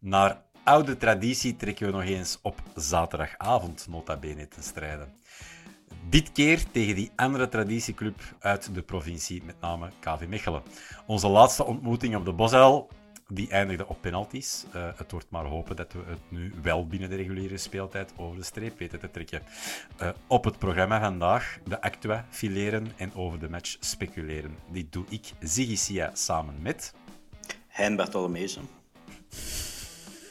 Naar oude traditie trekken we nog eens op zaterdagavond nota bene ten strijde. Dit keer tegen die andere traditieclub uit de provincie, met name KV Mechelen. Onze laatste ontmoeting op de Bosuil die eindigde op penalties. Uh, het wordt maar hopen dat we het nu wel binnen de reguliere speeltijd over de streep weten te trekken. Uh, op het programma vandaag de actua fileren en over de match speculeren. Dit doe ik, Ziggy Sia, samen met... Hein Bartolomezen.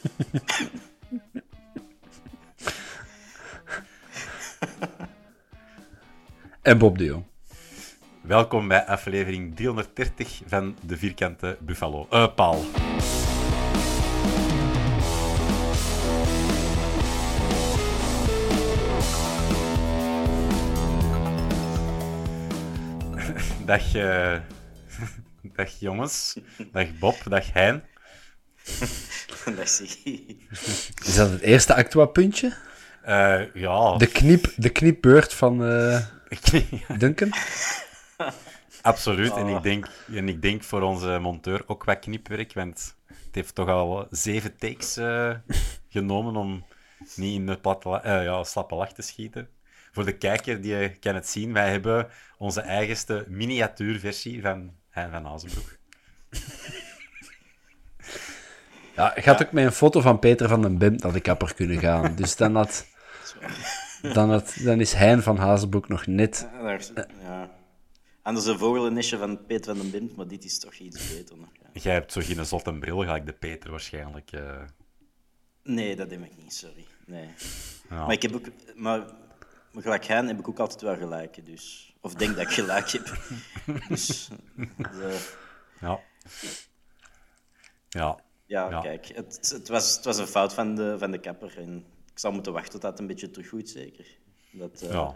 en Bob de. Welkom bij aflevering 330 van de Vierkante Buffalo. Uh, paal. Dag, uh, dag jongens. Dag Bob. Dag Hein. Is dat het eerste Actua-puntje? Uh, ja. De, knip, de knipbeurt van uh, Duncan? Absoluut. En, ik denk, en ik denk voor onze monteur ook wat knipwerk, want het heeft toch al zeven takes uh, genomen om niet in de platte, uh, ja, slappe lach te schieten. Voor de kijker die kan het zien, wij hebben onze eigenste miniatuurversie van Hein van Azenbroek. Ja, gaat ja. ook met een foto van Peter van den Bim naar de kapper kunnen gaan. Dus dan, had, dan, had, dan is Hein van Hazenbroek nog net... Ja, daar is, ja. Anders een vogelennisje van Peter van den Bim, maar dit is toch iets beter nog. Ja. Jij hebt zo geen zotte bril, gelijk de Peter waarschijnlijk. Uh... Nee, dat heb ik niet, sorry. Nee. Ja. Maar ik heb ook... Maar, maar gelijk Hein heb ik ook altijd wel gelijk, dus... Of denk dat ik gelijk heb. dus... De... Ja. Ja. Ja, ja. kijk, het, het, was, het was een fout van de, van de kapper. En ik zal moeten wachten tot dat een beetje teruggoeit, zeker. Dat, uh... Ja.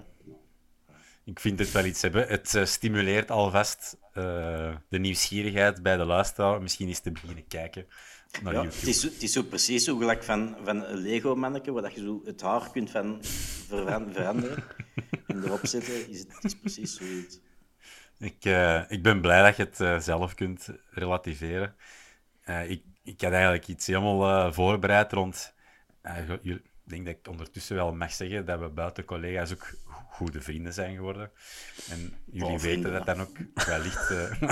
Ik vind het wel iets hebben. Het uh, stimuleert alvast uh, de nieuwsgierigheid bij de luisteraar. Misschien eens te beginnen kijken naar ja, YouTube. Het is, het is zo precies zo gelijk van, van een Lego-mannetje, waar je zo het haar kunt van veranderen en erop zetten. Is het, het is precies zoiets. Ik, ik ben blij dat je het zelf kunt relativeren. ik ik had eigenlijk iets helemaal uh, voorbereid rond. Uh, ik denk dat ik ondertussen wel mag zeggen dat we buiten collega's ook goede vrienden zijn geworden. En jullie oh, weten dat dan ook wellicht. Uh,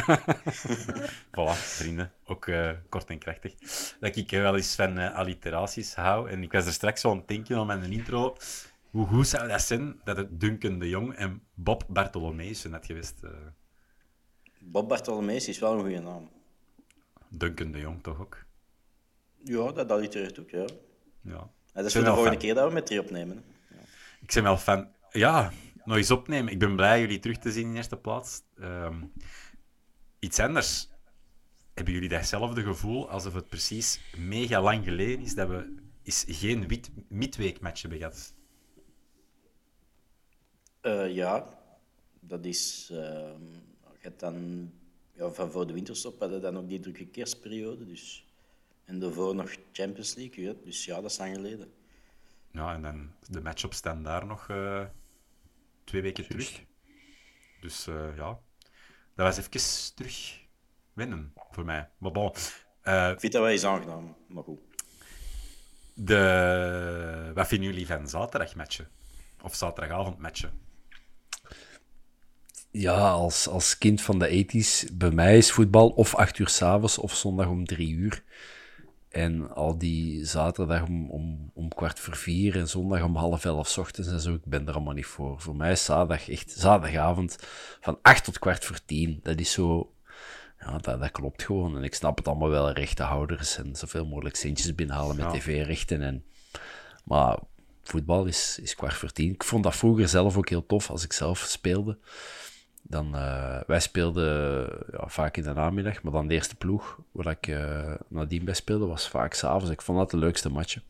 voilà, vrienden. Ook kort en krachtig. Dat ik wel eens van alliteraties hou. En ik was er straks zo aan het denken om mijn intro. Hoe goed zou dat zijn dat het Duncan de Jong en Bob Bartholomeus net geweest? Bob Bartholomeus is wel een goede naam. Duncan de Jong toch ook? Ja, dat allitereert ook, ja. ja. dat is voor de volgende fan. keer dat we met drie opnemen. Ja. Ik ben wel fan. Ja, nog eens opnemen. Ik ben blij jullie terug te zien in eerste plaats. Um, iets anders. Hebben jullie datzelfde gevoel alsof het precies mega lang geleden is dat we is geen wit midweekmatch hebben gehad? Uh, ja, dat is... Uh, je hebt dan ja, van voor de winterstop hadden we dan ook die drukke kerstperiode. Dus. En daarvoor nog Champions League. Ja. Dus ja, dat is lang geleden. Ja, en dan de match-ups staan daar nog uh, twee weken terug. Dus uh, ja, dat was even terug winnen voor mij. Maar bon. Uh, Ik vind dat wel eens aangenaam, maar goed. De... Wat vinden jullie van zaterdagmatchen? Of zaterdagavondmatchen? Ja, als, als kind van de 80s, bij mij is voetbal of 8 uur s'avonds of zondag om 3 uur. En al die zaterdag om, om, om kwart voor vier en zondag om half elf s ochtends en zo, ik ben er allemaal niet voor. Voor mij is zaterdag echt zaterdagavond van 8 tot kwart voor 10. Dat is zo, ja, dat, dat klopt gewoon. En ik snap het allemaal wel, rechtenhouders en zoveel mogelijk centjes binnenhalen met Ja. tv-rechten. En, maar voetbal is, is kwart voor tien. Ik vond dat vroeger zelf ook heel tof als ik zelf speelde. Dan, eh, wij speelden ja, vaak in de namiddag, maar dan de eerste ploeg waar ik eh, nadien bij speelde was vaak s'avonds. Ik vond dat de leukste matchen.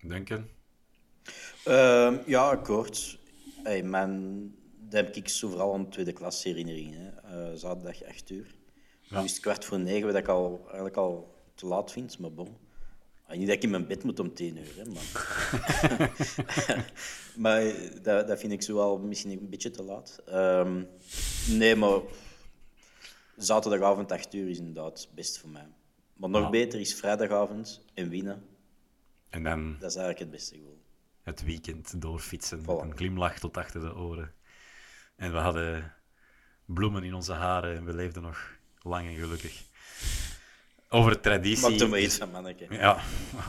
Denken? Ehm, ja, akkoord. Hey, mijn, dat heb ik zo vooral aan tweede klas herinneringen. Hè. Eh, zaterdag 8 uur. Nu is het kwart voor negen, wat ik al, eigenlijk al te laat vind, maar bon. Ah, niet dat ik in mijn bed moet om 10 uur, hè, maar... maar dat, dat vind ik zo wel misschien een beetje te laat. Ehm, nee, maar zaterdagavond 8 uur is inderdaad het beste voor mij. Maar nog beter is vrijdagavond en winnen. En dan Dat is eigenlijk het beste het weekend doorfietsen met Voilà. een glimlach tot achter de oren. En we hadden bloemen in onze haren en we leefden nog lang en gelukkig. Over traditie... Maak er maar iets van, manneke. Ja,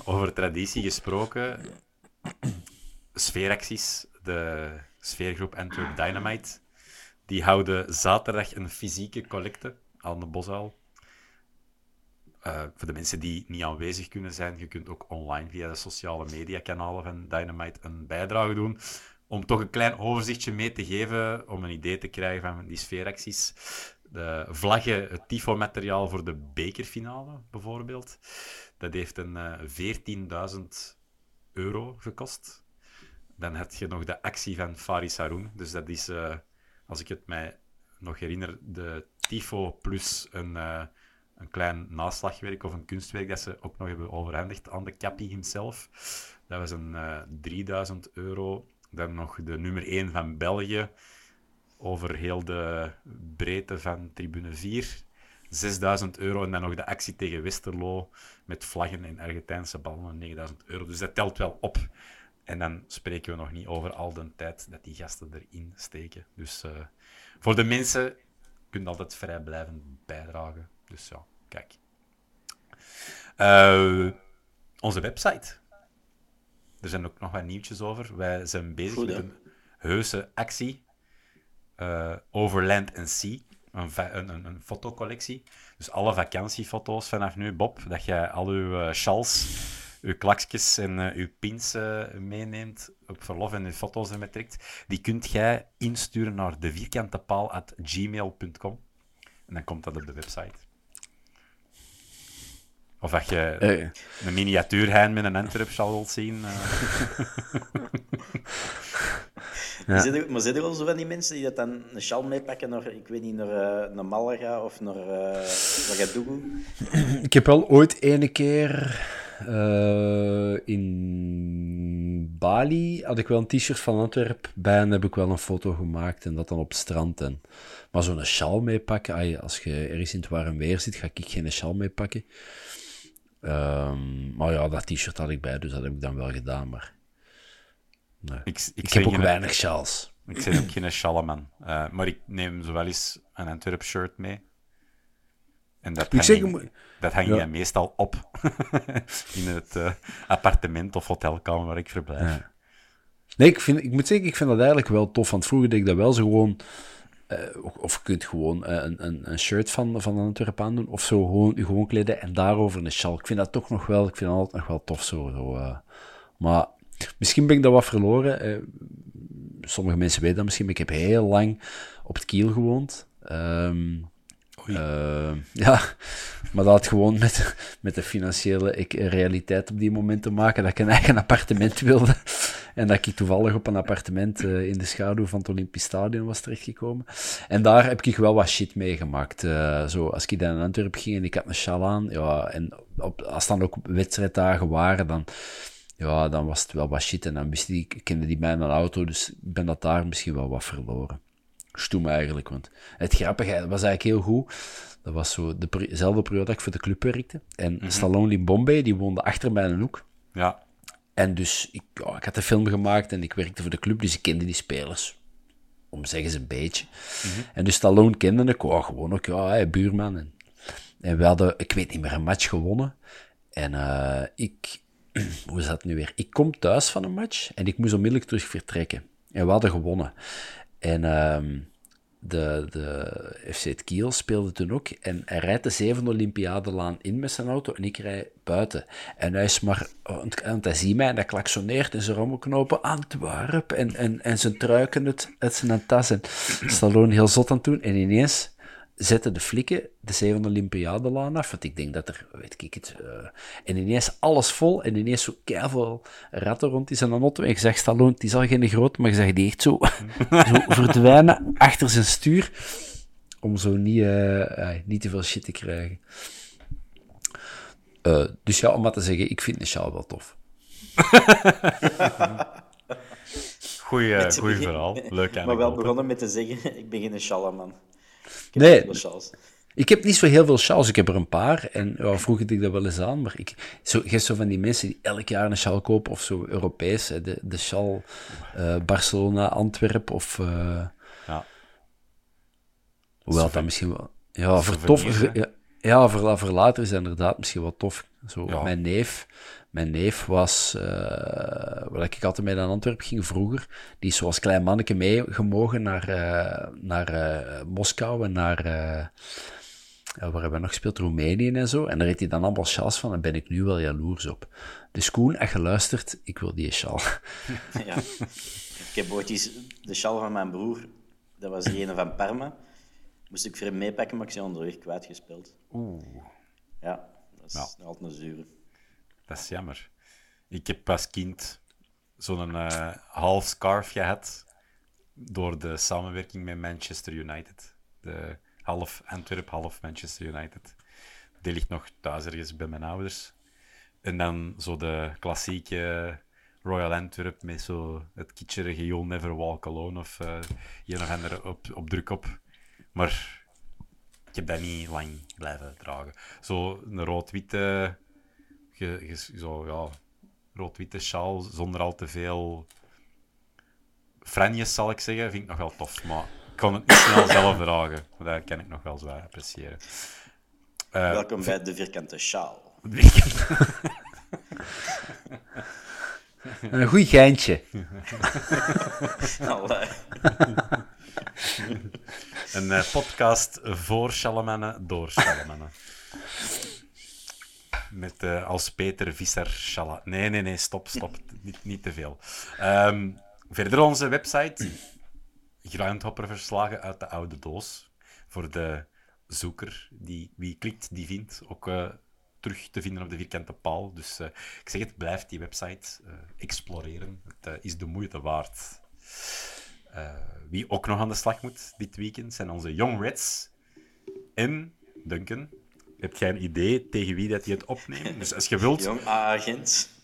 over traditie gesproken. Sfeeracties, de sfeergroep Antwerp Dynamite, die houden zaterdag een fysieke collecte aan de Bosuil. Eh, voor de mensen die niet aanwezig kunnen zijn, je kunt ook online via de sociale mediakanalen van Dynamite een bijdrage doen. Om toch een klein overzichtje mee te geven, om een idee te krijgen van die sfeeracties. De vlaggen, het tifo-materiaal voor de bekerfinale bijvoorbeeld. Dat heeft een eh 14.000 euro gekost. Dan heb je nog de actie van Faris Haroun. Dus dat is, eh, als ik het mij nog herinner, de tifo plus een, eh, een klein naslagwerk of een kunstwerk dat ze ook nog hebben overhandigd aan de Cappy himself. Dat was een eh 3000 euro. Dan nog de nummer 1 van België over heel de breedte van tribune 4. 6000 euro en dan nog de actie tegen Westerlo met vlaggen en Argentijnse ballen, 9000 euro. Dus dat telt wel op. En dan spreken we nog niet over al de tijd dat die gasten erin steken. Dus eh, voor de mensen kun je altijd vrijblijvend bijdragen. Dus ja, kijk. Eh, onze website. Er zijn ook nog wat nieuwtjes over. Wij zijn bezig Goed, met een heuse actie eh, over Land and Sea. Een, een, een, fotocollectie. Dus alle vakantiefoto's vanaf nu, Bob, dat jij al uw eh, shawls, uw klakjes en eh, uw pins meeneemt op verlof en uw foto's ermee trekt, die kunt jij insturen naar de vierkantepaal.gmail.com. En dan komt dat op de website. Of als je Eh, een miniatuurhein met een Antwerp zal wilt zien. eh, Maar zijn er- Maar zijn er al zo van die mensen die dat dan een sjal meepakken naar, ik weet niet, naar, eh, naar Malaga of naar uh, Ouagadougou? Ik heb wel ooit ene keer eh, in Bali had ik wel een t-shirt van Antwerp bij en heb ik wel een foto gemaakt en dat dan op het strand. En, maar zo'n sjaal meepakken, als je ergens in het warm weer zit, ga ik geen sjaal meepakken. Ehm, maar ja, dat t-shirt had ik bij, dus dat heb ik dan wel gedaan. Maar nee. ik, ik, heb ook geen- weinig sjaals. Ik ben ook geen sjalleman. Eh, maar ik neem zo wel eens een Antwerp shirt mee. En dat hang, zeg, ik- dat hang Ja. je meestal op in het eh, appartement of hotelkamer waar ik verblijf. Ja. Nee, ik, vind, ik moet zeggen, ik vind dat eigenlijk wel tof. Want vroeger deed ik dat wel zo gewoon... eh, of je kunt gewoon eh, een, een, een shirt van, van Antwerpen aandoen. Of zo gewoon gewoon kleden en daarover een sjaal. Ik vind dat toch nog wel... Ik vind dat altijd nog wel tof zo. zo eh. Maar misschien ben ik dat wat verloren. sommige mensen weten dat misschien, maar ik heb heel lang op het kiel gewoond. Eh, ja, maar dat had gewoon met, met de financiële ik, realiteit op die moment te maken dat ik een eigen appartement wilde. En dat ik toevallig op een appartement uh, in de schaduw van het Olympisch Stadion was terechtgekomen. En daar heb ik wel wat shit meegemaakt. Uh, zo, als ik dan naar Antwerpen ging en ik had een sjal aan, ja, en op, als dan ook wedstrijddagen waren, dan, ja, dan was het wel wat shit. En dan wist die, ik kende die bij mijn auto, dus ik ben dat daar misschien wel wat verloren. Stoem eigenlijk, want het grappige was eigenlijk heel goed. Dat was zo dezelfde periode dat ik voor de club werkte. En mm -hmm. Stallone Bombay, die woonde achter mij een hoek. Ja. En dus, ik, ja, ik had een film gemaakt en ik werkte voor de club, dus ik kende die spelers. Om zeggen ze een beetje. En dus Stallone kende ik oh, gewoon ook, ja, hey, buurman. En, en we hadden, ik weet niet meer, een match gewonnen. En uh, ik, hoe is dat nu weer? Ik kom thuis van een match en ik moest onmiddellijk terug vertrekken. En we hadden gewonnen. En uh, de, de FC Kiel speelde toen ook. En hij rijdt de zevende Olympiadelaan in met zijn auto en ik rij buiten. En hij is maar, want hij ziet mij en hij klaksoneert in zijn rommelknopen Antwerpen en, en, en zijn truiken uit, uit zijn tas. En Stallone heel zot aan het doen. En ineens zetten de flikken de zevende Olympiadelaan af. Want ik denk dat er, weet ik het, uh, en ineens alles vol en ineens zo keiveel ratten rond is en dan auto. En ik zeg, Stallone, het is al geen groot, maar ik zeg die echt zo, zo verdwijnen achter zijn stuur. Om zo niet, uh, uh, niet te veel shit te krijgen. dus ja, om maar te zeggen, ik vind de sjaal wel tof. Goeie, goeie verhaal. Leuk eigenlijk. Maar wel begonnen met te zeggen, ik ben geen sjalaman. Ik nee, ik heb niet zo heel veel sjaals. Ik heb er een paar. En ja, vroeger deed ik dat wel eens aan. Maar ik, zo, je zo van die mensen die elk jaar een sjaal kopen. Of zo Europees. Hè, de, de sjaal uh, Barcelona, Antwerpen. Of... Uh, ja. Hoewel dat misschien wel... Ja, voor tof... Ja, ja, voor, voor later is dat inderdaad misschien wel tof. Zo, ja. Mijn neef... Mijn neef was, uh, waar ik altijd mee naar Antwerpen ging vroeger, die is zoals klein manneke meegemogen naar, uh, naar uh, Moskou en naar, waar hebben we nog gespeeld, Roemenië en zo. En daar heeft hij dan allemaal sjaals van en ben ik nu wel jaloers op. Dus Koen, als je luistert, ik wil die sjaal. Ja, ik heb ooit eens de sjaal van mijn broer, dat was die ene van Parma, moest ik voor hem meepakken, maar ik ben onderweg kwijtgespeeld. Oeh. Ja, dat is altijd een zure. Dat is jammer. Ik heb als kind zo'n uh, half scarf gehad door de samenwerking met Manchester United. De half Antwerp, half Manchester United. Die ligt nog thuis ergens bij mijn ouders. En dan zo de klassieke Royal Antwerp met zo het kitscherige You'll Never Walk Alone of uh, een of andere op, op druk op. Maar ik heb dat niet lang blijven dragen. Zo een rood-witte je, je, zo, ja, rood-witte sjaal zonder al te veel franjes, zal ik zeggen, vind ik nog wel tof. Maar ik kan het niet snel zelf dragen. Dat kan ik nog wel zwaar appreciëren. Uh, Welkom bij de vierkante sjaal. Een goed geintje. Een uh, podcast voor Shalamannen, door Shalamannen. Met uh, als Peter Visser Shala. Nee, nee, nee, stop, stop. niet, niet te veel. Um, verder onze website. Groundhopper-verslagen uit de oude doos. Voor de zoeker. Die, wie klikt, die vindt. Ook uh, terug te vinden op de vierkante paal. Dus uh, ik zeg het, blijf die website exploreren. Het is de moeite waard. wie ook nog aan de slag moet dit weekend zijn onze Young Reds. En Duncan, heb jij een idee tegen wie dat die het opnemen? Dus als je wilt... Jong agent.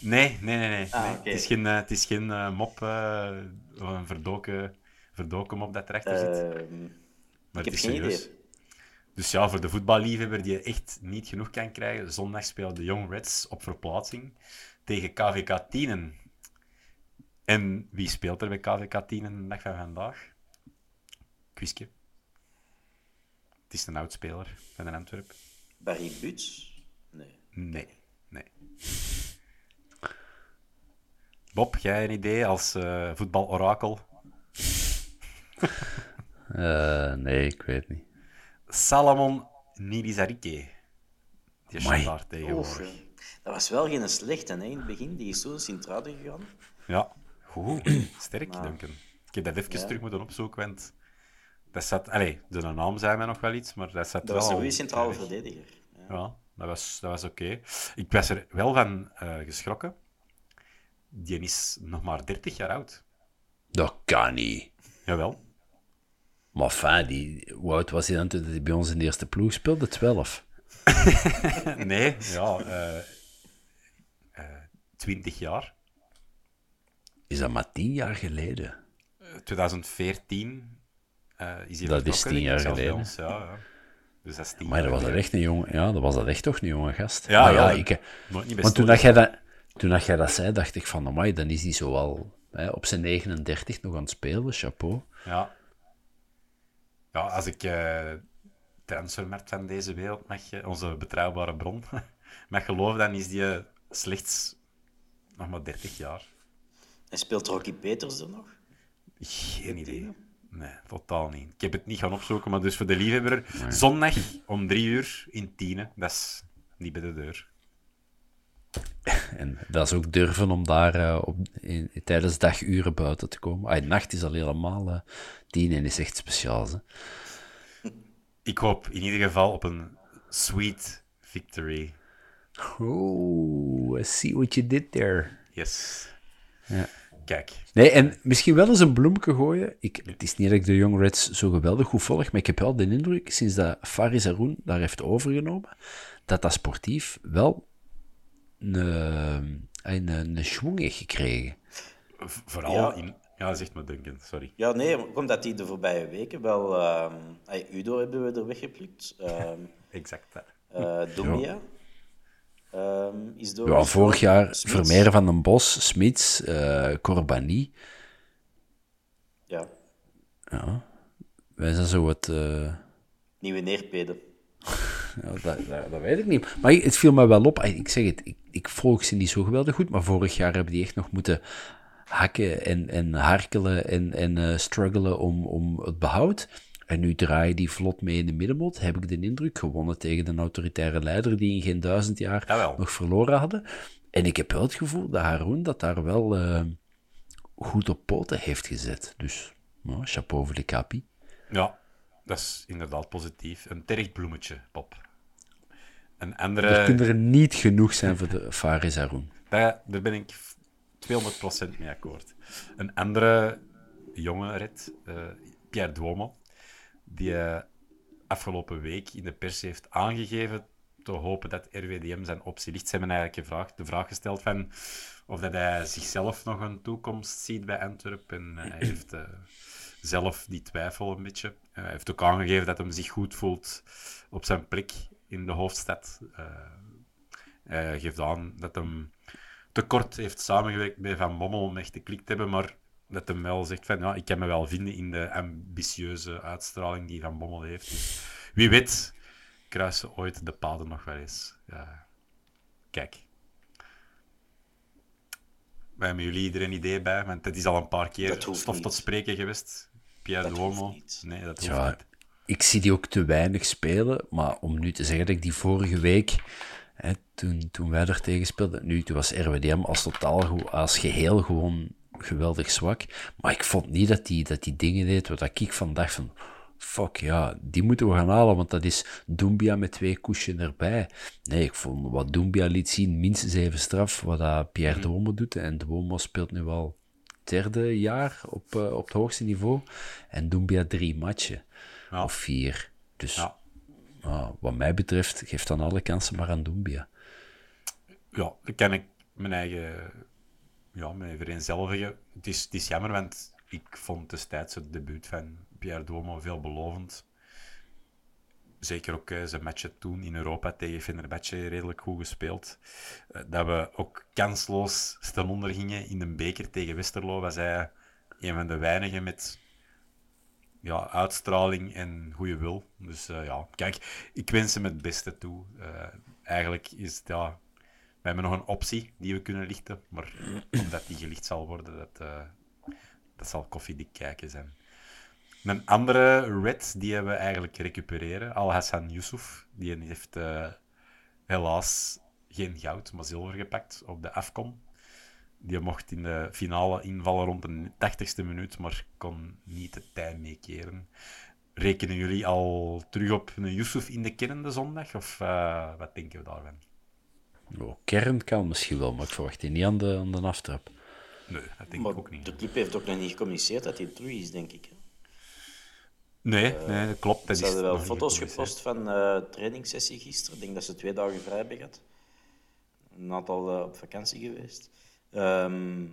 Nee, nee, nee. nee. Ah. Okay. Het is geen, uh, het is geen uh, mop, uh, een verdoken, verdoken mop dat erachter zit. Maar ik het is geen serieus. Idee. Dus ja, voor de voetballiefhebber die echt niet genoeg kan krijgen, zondag spelen de Young Reds op verplaatsing tegen KVK Tienen. En wie speelt er bij KVK Tienen de dag van vandaag? Quizke. Het is een oudspeler van Antwerp. Barry Buts? Nee. Nee, nee. Bob, jij een idee als uh, voetbalorakel? uh, nee, ik weet niet. Salomon Nibizarike. Die is daar tegenwoordig. Oef, dat was wel geen slechte hè, in het begin. Die is zo Sint-Truiden gegaan. Ja, goed. Sterk, maar... Duncan. Ik heb dat even ja. terug moeten opzoeken, want dat zat, allez, de naam zei mij nog wel iets, maar dat zat dat wel... was een goede centrale verdediger. Ja, ja dat was, dat was oké. Okay. Ik was er wel van uh, geschrokken die is nog maar 30 jaar oud. Dat kan niet. Jawel. Maar fijn, die, hoe oud was hij dan toen hij bij ons in de eerste ploeg speelde? 12. nee, ja. eh eh, 20 jaar. Is dat maar 10 jaar geleden? Eh, 2014 eh, is hij Dat is tien jaar geleden. ons, Ja, ja. Dus dat is tien Maar dat was dat echt een jonge, ja, dat was dat echt toch een jonge gast. Ja, Maar ja, ik, eh, want toen dat, jij dat, toen dat jij dat zei, dacht ik van, amai, dan is hij zo al hè, op zijn 39 nog aan het spelen, chapeau. Ja. Ja, als ik eh transfermarkt van deze wereld mag, eh, onze betrouwbare bron, mag geloven, dan is die eh, slechts nog maar 30 jaar. En speelt Rocky Peters er nog? Geen idee. Nee, totaal niet. Ik heb het niet gaan opzoeken, maar dus voor de liefhebber, zondag om drie uur in Tiene, dat is niet bij de deur. En dat is ook durven om daar eh, op, in, tijdens daguren buiten te komen. Ah, nacht is al helemaal eh, tien en is echt speciaal. Hè. Ik hoop in ieder geval op een sweet victory. Oh, I see what you did there. Yes. Ja. Kijk, Nee, en misschien wel eens een bloemke gooien. Ik, het is niet dat ik de Young Reds zo geweldig goed volg, maar ik heb wel de indruk, sinds dat Faris Haroun daar heeft overgenomen, dat dat sportief wel een, een, een schwung heeft gekregen. vooral Ja. in... Ja, zegt me Duncan, sorry. Ja, nee, omdat die de voorbije weken wel... ehm, Udo hebben we er weggeplukt. ehm Exact. dat. eh Ehm, is door. Ja, vorig jaar Smits. Vermeer van den Bos, Smits, eh Corbani. Ja, Wij zijn zo wat... eh, nieuwe neerpeden. Ja, dat, dat, dat weet ik niet. Maar het viel me wel op. Ik zeg het, ik, ik volg ze niet zo geweldig goed, maar vorig jaar hebben die echt nog moeten hakken en, en harkelen en, en eh, struggelen om, om het behoud. En nu draaien die vlot mee in de middenmot, heb ik de indruk, gewonnen tegen een autoritaire leider die in geen duizend jaar Jawel. nog verloren hadden. En ik heb wel het gevoel dat Haroon dat daar wel eh, goed op poten heeft gezet. Dus, nou, chapeau voor de kapi. Ja, dat is inderdaad positief. Een terecht bloemetje, Bob. Een andere... Er kunnen er niet genoeg zijn voor de Faris Haroon. Daar, daar ben ik 200% mee akkoord. Een andere jonge red, eh, Pierre Duomo, die eh, afgelopen week in de pers heeft aangegeven te hopen dat RWDM zijn optie ligt. Ze hebben eigenlijk gevraagd, de vraag gesteld van of dat hij zichzelf nog een toekomst ziet bij Antwerpen. En hij heeft eh, zelf die twijfel een beetje. Eh, hij heeft ook aangegeven dat hij zich goed voelt op zijn plek in de hoofdstad. Eh, hij geeft aan dat hem te kort heeft samengewerkt bij Van Bommel om echt geklikt te hebben, maar dat hem wel zegt van, ja, ik kan me wel vinden in de ambitieuze uitstraling die Van Bommel heeft. Dus wie weet kruisen ooit de paden nog wel eens. Ja. Kijk. Wij hebben jullie er een idee bij, want het is al een paar keer stof niet. tot spreken geweest. Pierre Duomo. Nee, dat hoeft Ja, niet. ik zie die ook te weinig spelen, maar om nu te zeggen dat ik die vorige week, hè, toen, toen wij er tegen speelden, nu toen was RWDM als totaal, als geheel gewoon geweldig zwak, maar ik vond niet dat die, dat die dingen deed wat ik van dacht van, fuck ja, die moeten we gaan halen, want dat is Doumbia met twee koesjes erbij. Nee, ik vond wat Doumbia liet zien, minstens even straf wat dat Pierre Duomo doet, en Duomo speelt nu al derde jaar op, eh, op het hoogste niveau. En Doumbia drie matchen. Ja. Of vier. Dus Ja. wat mij betreft, geeft dan alle kansen maar aan Doumbia. Ja, dan kan ik mijn eigen, ja, eigen vereenzelvigen. Het is, het is jammer, want ik vond destijds het debuut van Pierre Duomo veelbelovend. Zeker ook eh, zijn matchen toen in Europa tegen Fenerbahce redelijk goed gespeeld. Eh, dat we ook kansloos ten onder gingen in een beker tegen Westerlo, was hij een van de weinigen met ja, uitstraling en goede wil. Dus eh, ja, kijk, ik wens hem het beste toe. Eigenlijk is ja, we hebben nog een optie die we kunnen lichten, maar omdat die gelicht zal worden, dat, eh, dat zal koffiedik kijken zijn. Een andere red, die we eigenlijk recupereren. Al-Hassan Yusuf, die heeft eh, helaas geen goud, maar zilver gepakt op de AFCON. Die mocht in de finale invallen rond de 80ste minuut, maar kon niet de tijd meekeren. Rekenen jullie al terug op een Yusuf in de kennende zondag? Of eh, wat denken we daarvan? Oh, kern kan misschien wel, maar ik verwacht die niet aan de, aan de aftrap. Nee, dat denk Maar ik ook niet. de club heeft ook nog niet gecommuniceerd dat hij terug is, denk ik. hè. Nee, nee, dat klopt. Dat Ze hadden wel foto's gepost van eh trainingssessie gisteren. Ik denk dat ze twee dagen vrij hebben gehad. Een aantal eh, op vakantie geweest. Ehm,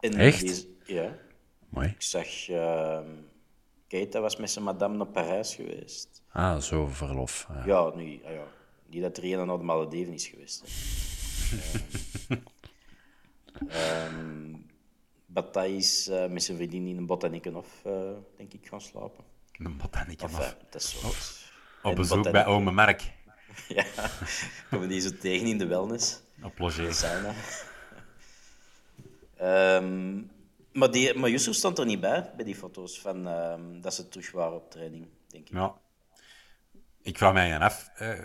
en Echt? deze- ja. Mooi. Ik zag... ehm Keita was met zijn madame naar Parijs geweest. Ah, zo verlof. Ja. Ja, nu, ah ja. Niet dat er een naar de Malediven is geweest. Ehm, Bataille is eh, met zijn vriendin in een botanikenhof, eh denk ik, gaan slapen. Een botanieke Enfin, af. dat is zo. Op En bezoek bij ome Mark. Ja, komen die zo tegen in de wellness. Op. Sauna. Ehm, maar, die, maar Yusuf stond er niet bij, bij die foto's, van, dat ze terug waren op training, denk ik. Ja. Ik vraag mij af, eh,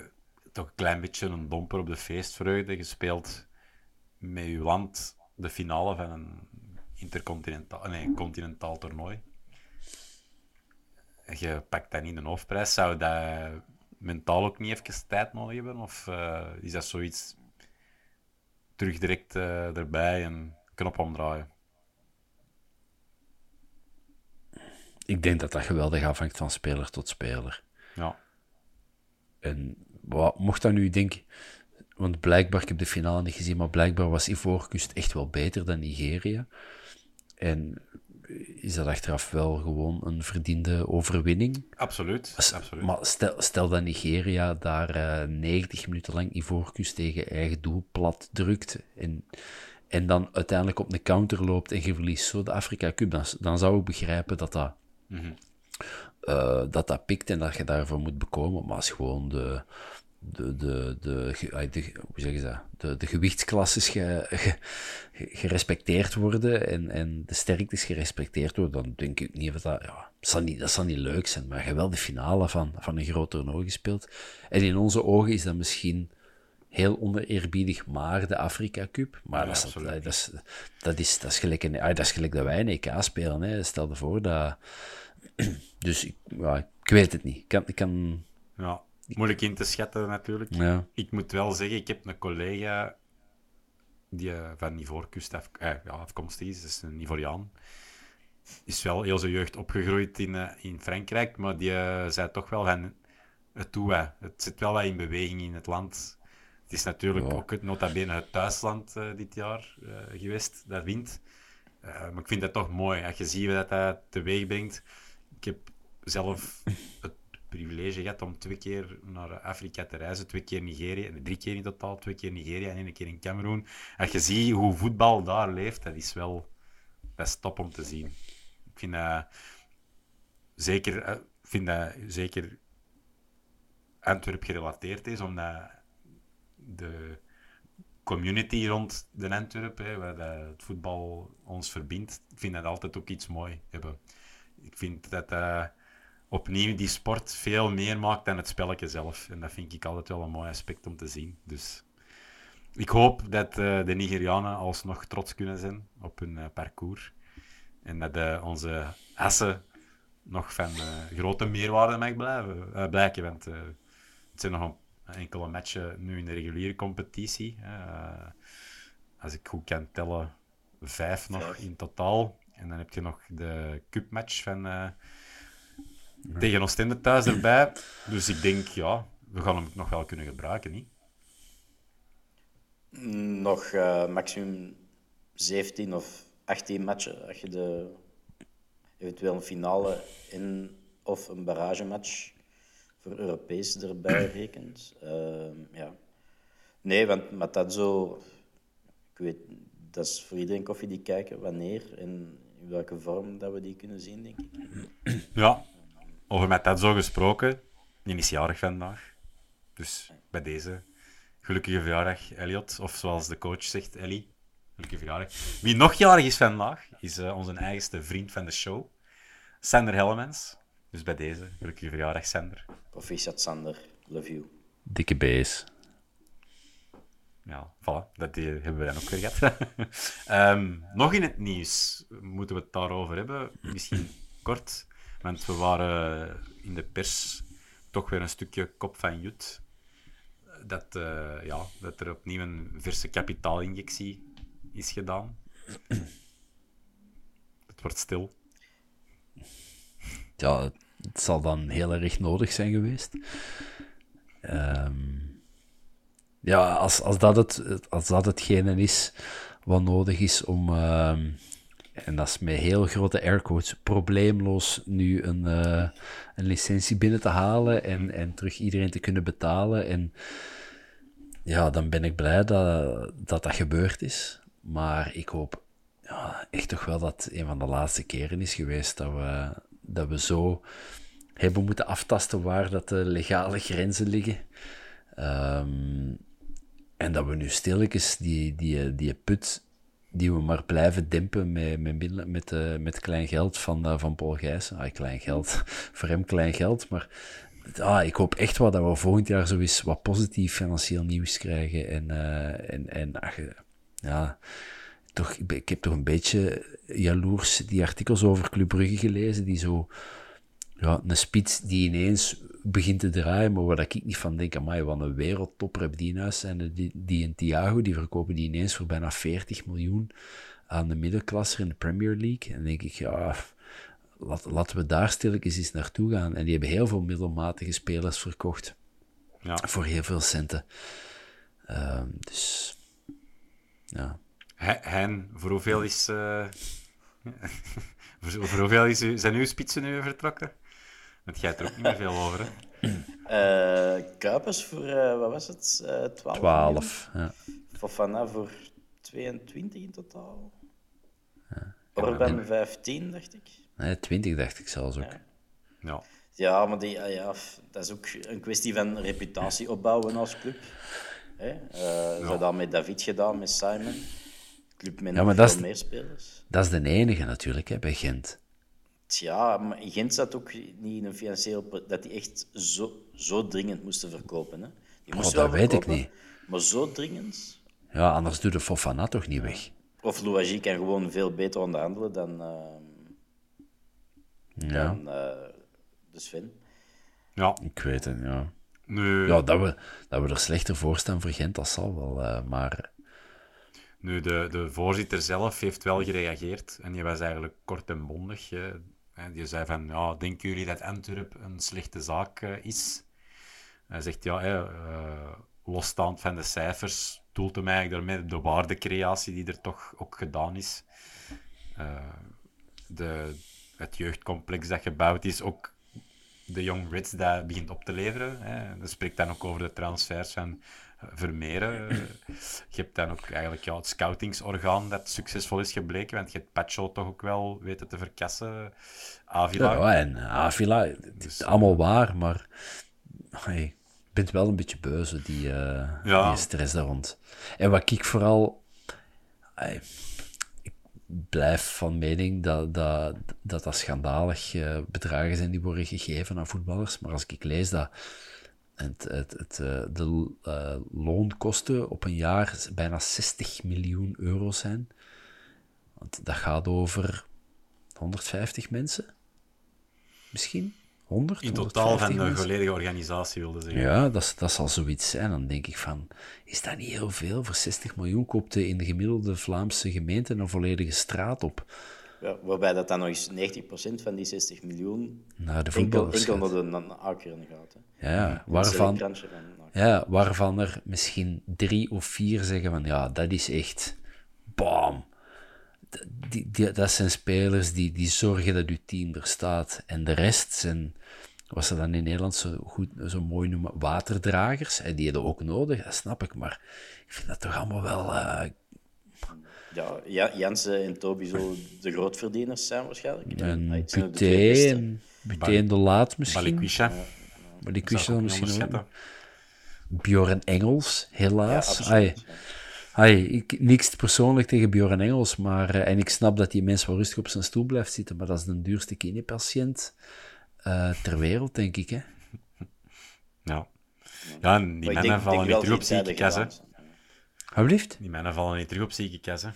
toch een klein beetje een domper op de feestvreugde gespeeld met uw land de finale van een intercontinentaal, nee, een continentaal toernooi. Je pakt dat niet de hoofdprijs. Zou dat mentaal ook niet even tijd nodig hebben? Of eh, is dat zoiets terug direct eh, erbij en knop omdraaien? Ik denk dat dat geweldig afhangt van speler tot speler. Ja. En wat, mocht dat nu, denk want blijkbaar, ik heb de finale niet gezien, maar blijkbaar was Ivoorkust echt wel beter dan Nigeria. En is dat achteraf wel gewoon een verdiende overwinning? Absoluut. Absoluut. Maar stel, stel dat Nigeria daar eh 90 minuten lang Ivoorkust tegen eigen doel plat drukt en, en dan uiteindelijk op een counter loopt en je verliest zo de Afrika Cup, dan, dan zou ik begrijpen dat dat, eh, dat dat pikt en dat je daarvoor moet bekomen. Maar als gewoon de, de, de, de, hoe zeggen ze dat? De, de gewichtsklasses ge- ge- ge- gerespecteerd worden en, en de sterktes gerespecteerd worden, dan denk ik niet dat dat... Ja, dat, zal niet, dat zal niet leuk zijn, maar je hebt wel de finale van, van een groot toernooi gespeeld. En in onze ogen is dat misschien heel oneerbiedig, maar de Afrika Cup. Maar Ja, dat, is, dat, is, dat, is, dat, is gelijk een, dat is gelijk dat wij een EK spelen. Hè. Stel je voor dat... Dus ik, ja, ik weet het niet. Ik kan, ik kan, Ja, moeilijk in te schatten natuurlijk. ja. Ik moet wel zeggen, ik heb een collega die eh, van Ivoorkust af, eh, ja, afkomstig is, is een Ivoriaan. Is wel heel zijn jeugd opgegroeid in, eh, in Frankrijk, maar die eh, zei toch wel van het toe, hè. het zit wel wat in beweging in het land. Het is natuurlijk ook het, nota bene het thuisland dit jaar geweest, dat wint. Maar ik vind dat toch mooi, als je ziet wat dat teweeg brengt. Ik heb zelf het privilege gehad om twee keer naar Afrika te reizen. Twee keer Nigeria, drie keer in totaal. Twee keer Nigeria en één keer in Cameroen. Als je ziet hoe voetbal daar leeft, dat is wel dat is top om te zien. Ik vind dat zeker, eh, vind dat zeker Antwerp gerelateerd is, omdat de community rond de Antwerp, waar dat het voetbal ons verbindt, ik vind dat altijd ook iets mooi hebben. Ik vind dat eh, opnieuw die sport veel meer maakt dan het spelletje zelf. En dat vind ik altijd wel een mooi aspect om te zien. Dus ik hoop dat eh, de Nigerianen alsnog trots kunnen zijn op hun eh, parcours. En dat eh, onze Assen nog van grote meerwaarde mag blijven, blijken. Want het zijn nog een enkele matchen nu in de reguliere competitie. als ik goed kan tellen, vijf nog in totaal. En dan heb je nog de cupmatch van tegen Oostende thuis erbij. Dus ik denk, ja, we gaan hem nog wel kunnen gebruiken, niet? Nog eh, maximum 17 of 18 matchen als je de eventueel een finale in of een barragematch voor Europees erbij rekent. Ehm, ja. Nee, want met dat zo, ik weet, dat is voor iedereen koffie die kijken wanneer en in welke vorm dat we die kunnen zien, denk ik. Ja, over met dat zo gesproken. Die is jarig vandaag. Dus bij deze gelukkige verjaardag, Elliot. Of zoals de coach zegt, Ellie. Gelukkige verjaardag. Wie nog jarig is vandaag, is eh, onze eigenste vriend van de show, Sander Hellemans. Dus bij deze, gelukkige verjaardag, Sander. Proficiat Sander, love you. Dikke bees. Ja, voilà, dat die hebben we dan ook weer gehad. Ehm, nog in het nieuws moeten we het daarover hebben. Misschien kort, want we waren in de pers toch weer een stukje kop van Jut. Dat, eh, ja, dat er opnieuw een verse kapitaalinjectie is gedaan. Het wordt stil. Ja, het zal dan heel erg nodig zijn geweest. Ehm, ja, als, als, dat het, als dat hetgene is wat nodig is om, ehm, en dat is met heel grote aircodes, probleemloos nu een, eh, een licentie binnen te halen en, en terug iedereen te kunnen betalen. En ja, dan ben ik blij dat dat, dat gebeurd is. Maar ik hoop ja, echt toch wel dat een van de laatste keren is geweest dat we, dat we zo hebben moeten aftasten waar dat de legale grenzen liggen. Ehm, en dat we nu stilletjes die, die, die put die we maar blijven dempen met, met, met, uh, met klein geld van, uh, van Paul Gijssen. Ah, klein geld, voor hem klein geld, maar ah, ik hoop echt wel dat we volgend jaar zo eens wat positief financieel nieuws krijgen. En, uh, en, en ach, ja, toch, ik heb toch een beetje jaloers die artikels over Club Brugge gelezen, die zo, ja, een spits die ineens begint te draaien, maar waar ik niet van denk, amai, wat een wereldtopper heb die in huis. En die, die in Thiago, die verkopen die ineens voor bijna 40 miljoen aan de middelklasse in de Premier League. En dan denk ik, ja, laat, laten we daar stilletjes eens naartoe gaan. En die hebben heel veel middelmatige spelers verkocht. Ja. Voor heel veel centen. Uh, dus, ja. Hein, voor hoeveel is... Uh... voor hoeveel is, zijn uw spitsen nu vertrokken? Want jij hebt er ook niet meer veel over, hè? Uh, Kuipers voor, uh, wat was het? Uh, 12? 12, ja. Fofana voor 22 in totaal. Ja. Orban 15, dacht ik. Nee, 20 dacht ik zelfs ook. Ja, ja. ja maar die, ja, dat is ook een kwestie van reputatie opbouwen als club. Hè? Uh, Ze hebben dat met David gedaan, met Simon. Club met ja, nog veel is, meer spelers. Dat is de enige natuurlijk, hè, bij Gent. Ja, maar Gent zat ook niet in een financieel... Dat die echt zo, zo dringend moesten verkopen. Hè. Die moesten oh, dat weet ik niet. Maar zo dringend... Ja, anders doet de Fofana toch niet weg. Of Louagie kan gewoon veel beter onderhandelen dan... Uh, ja. Dan uh, de Sven. Ja. Ik weet het, ja. Nu... Ja, dat we, dat we er slechter voor staan voor Gent, dat zal wel. Uh, maar nu, de, de voorzitter zelf heeft wel gereageerd en die was eigenlijk kort en bondig. Die zei van, ja, denken jullie dat Antwerp een slechte zaak uh, is? Hij zegt, ja, uh, losstaand van de cijfers, doelt hem eigenlijk daarmee de waardecreatie die er toch ook gedaan is. Uh, de, het jeugdcomplex dat gebouwd is, ook de Young Reds dat begint op te leveren. Hè. Dat spreekt dan ook over de transfers van Vermeeren. je hebt dan ook eigenlijk ja, het scoutingsorgaan dat succesvol is gebleken, want je hebt Pacho toch ook wel weten te verkassen. Avila. Ja, en Avila, het is allemaal waar, maar hey, ik ben wel een beetje beuze, die, uh, die stress daar rond. En wat ik vooral... Hey, ik blijf van mening dat dat, dat, dat schandalig uh, bedragen zijn die worden gegeven aan voetballers, maar als ik lees dat het, het, het, eh, de uh, loonkosten op een jaar bijna 60 miljoen euro zijn. Want dat gaat over 150 mensen. Misschien? 100? In totaal van de volledige organisatie, wilde zeggen. Ja, dat, dat zal zoiets zijn. Dan denk ik van, is dat niet heel veel? Voor 60 miljoen koopte in de gemiddelde Vlaamse gemeente een volledige straat op. Ja, waarbij dat dan nog eens 90% van die 60 miljoen naar de enkel, enkel naar de akeren gaat. Hè. Ja, waarvan, ja, waarvan er misschien drie of vier zeggen van ja, dat is echt bam. Die, die, dat zijn spelers die, die zorgen dat uw team er staat. En de rest zijn, wat ze dan in Nederland zo, goed, zo mooi noemen, waterdragers. En die hebben ook nodig, dat snap ik. Maar ik vind dat toch allemaal wel uh, ja, Jensen en Toby zullen de grootverdieners zijn waarschijnlijk. En Buté en de Laat misschien. Balikwisha. Balikwisha misschien ook. Bjorn Engels, helaas. Ja, Ai, ik, niks persoonlijk tegen Bjorn Engels, maar, uh, en ik snap dat die mens wel rustig op zijn stoel blijft zitten, maar dat is de duurste kinepatiënt uh, ter wereld, denk ik. Hè? Ja. Ja, die mannen vallen niet terug op ziekenhuis, hè. Alsjeblieft? Die mannen vallen niet terug op ziekenhuis, hè.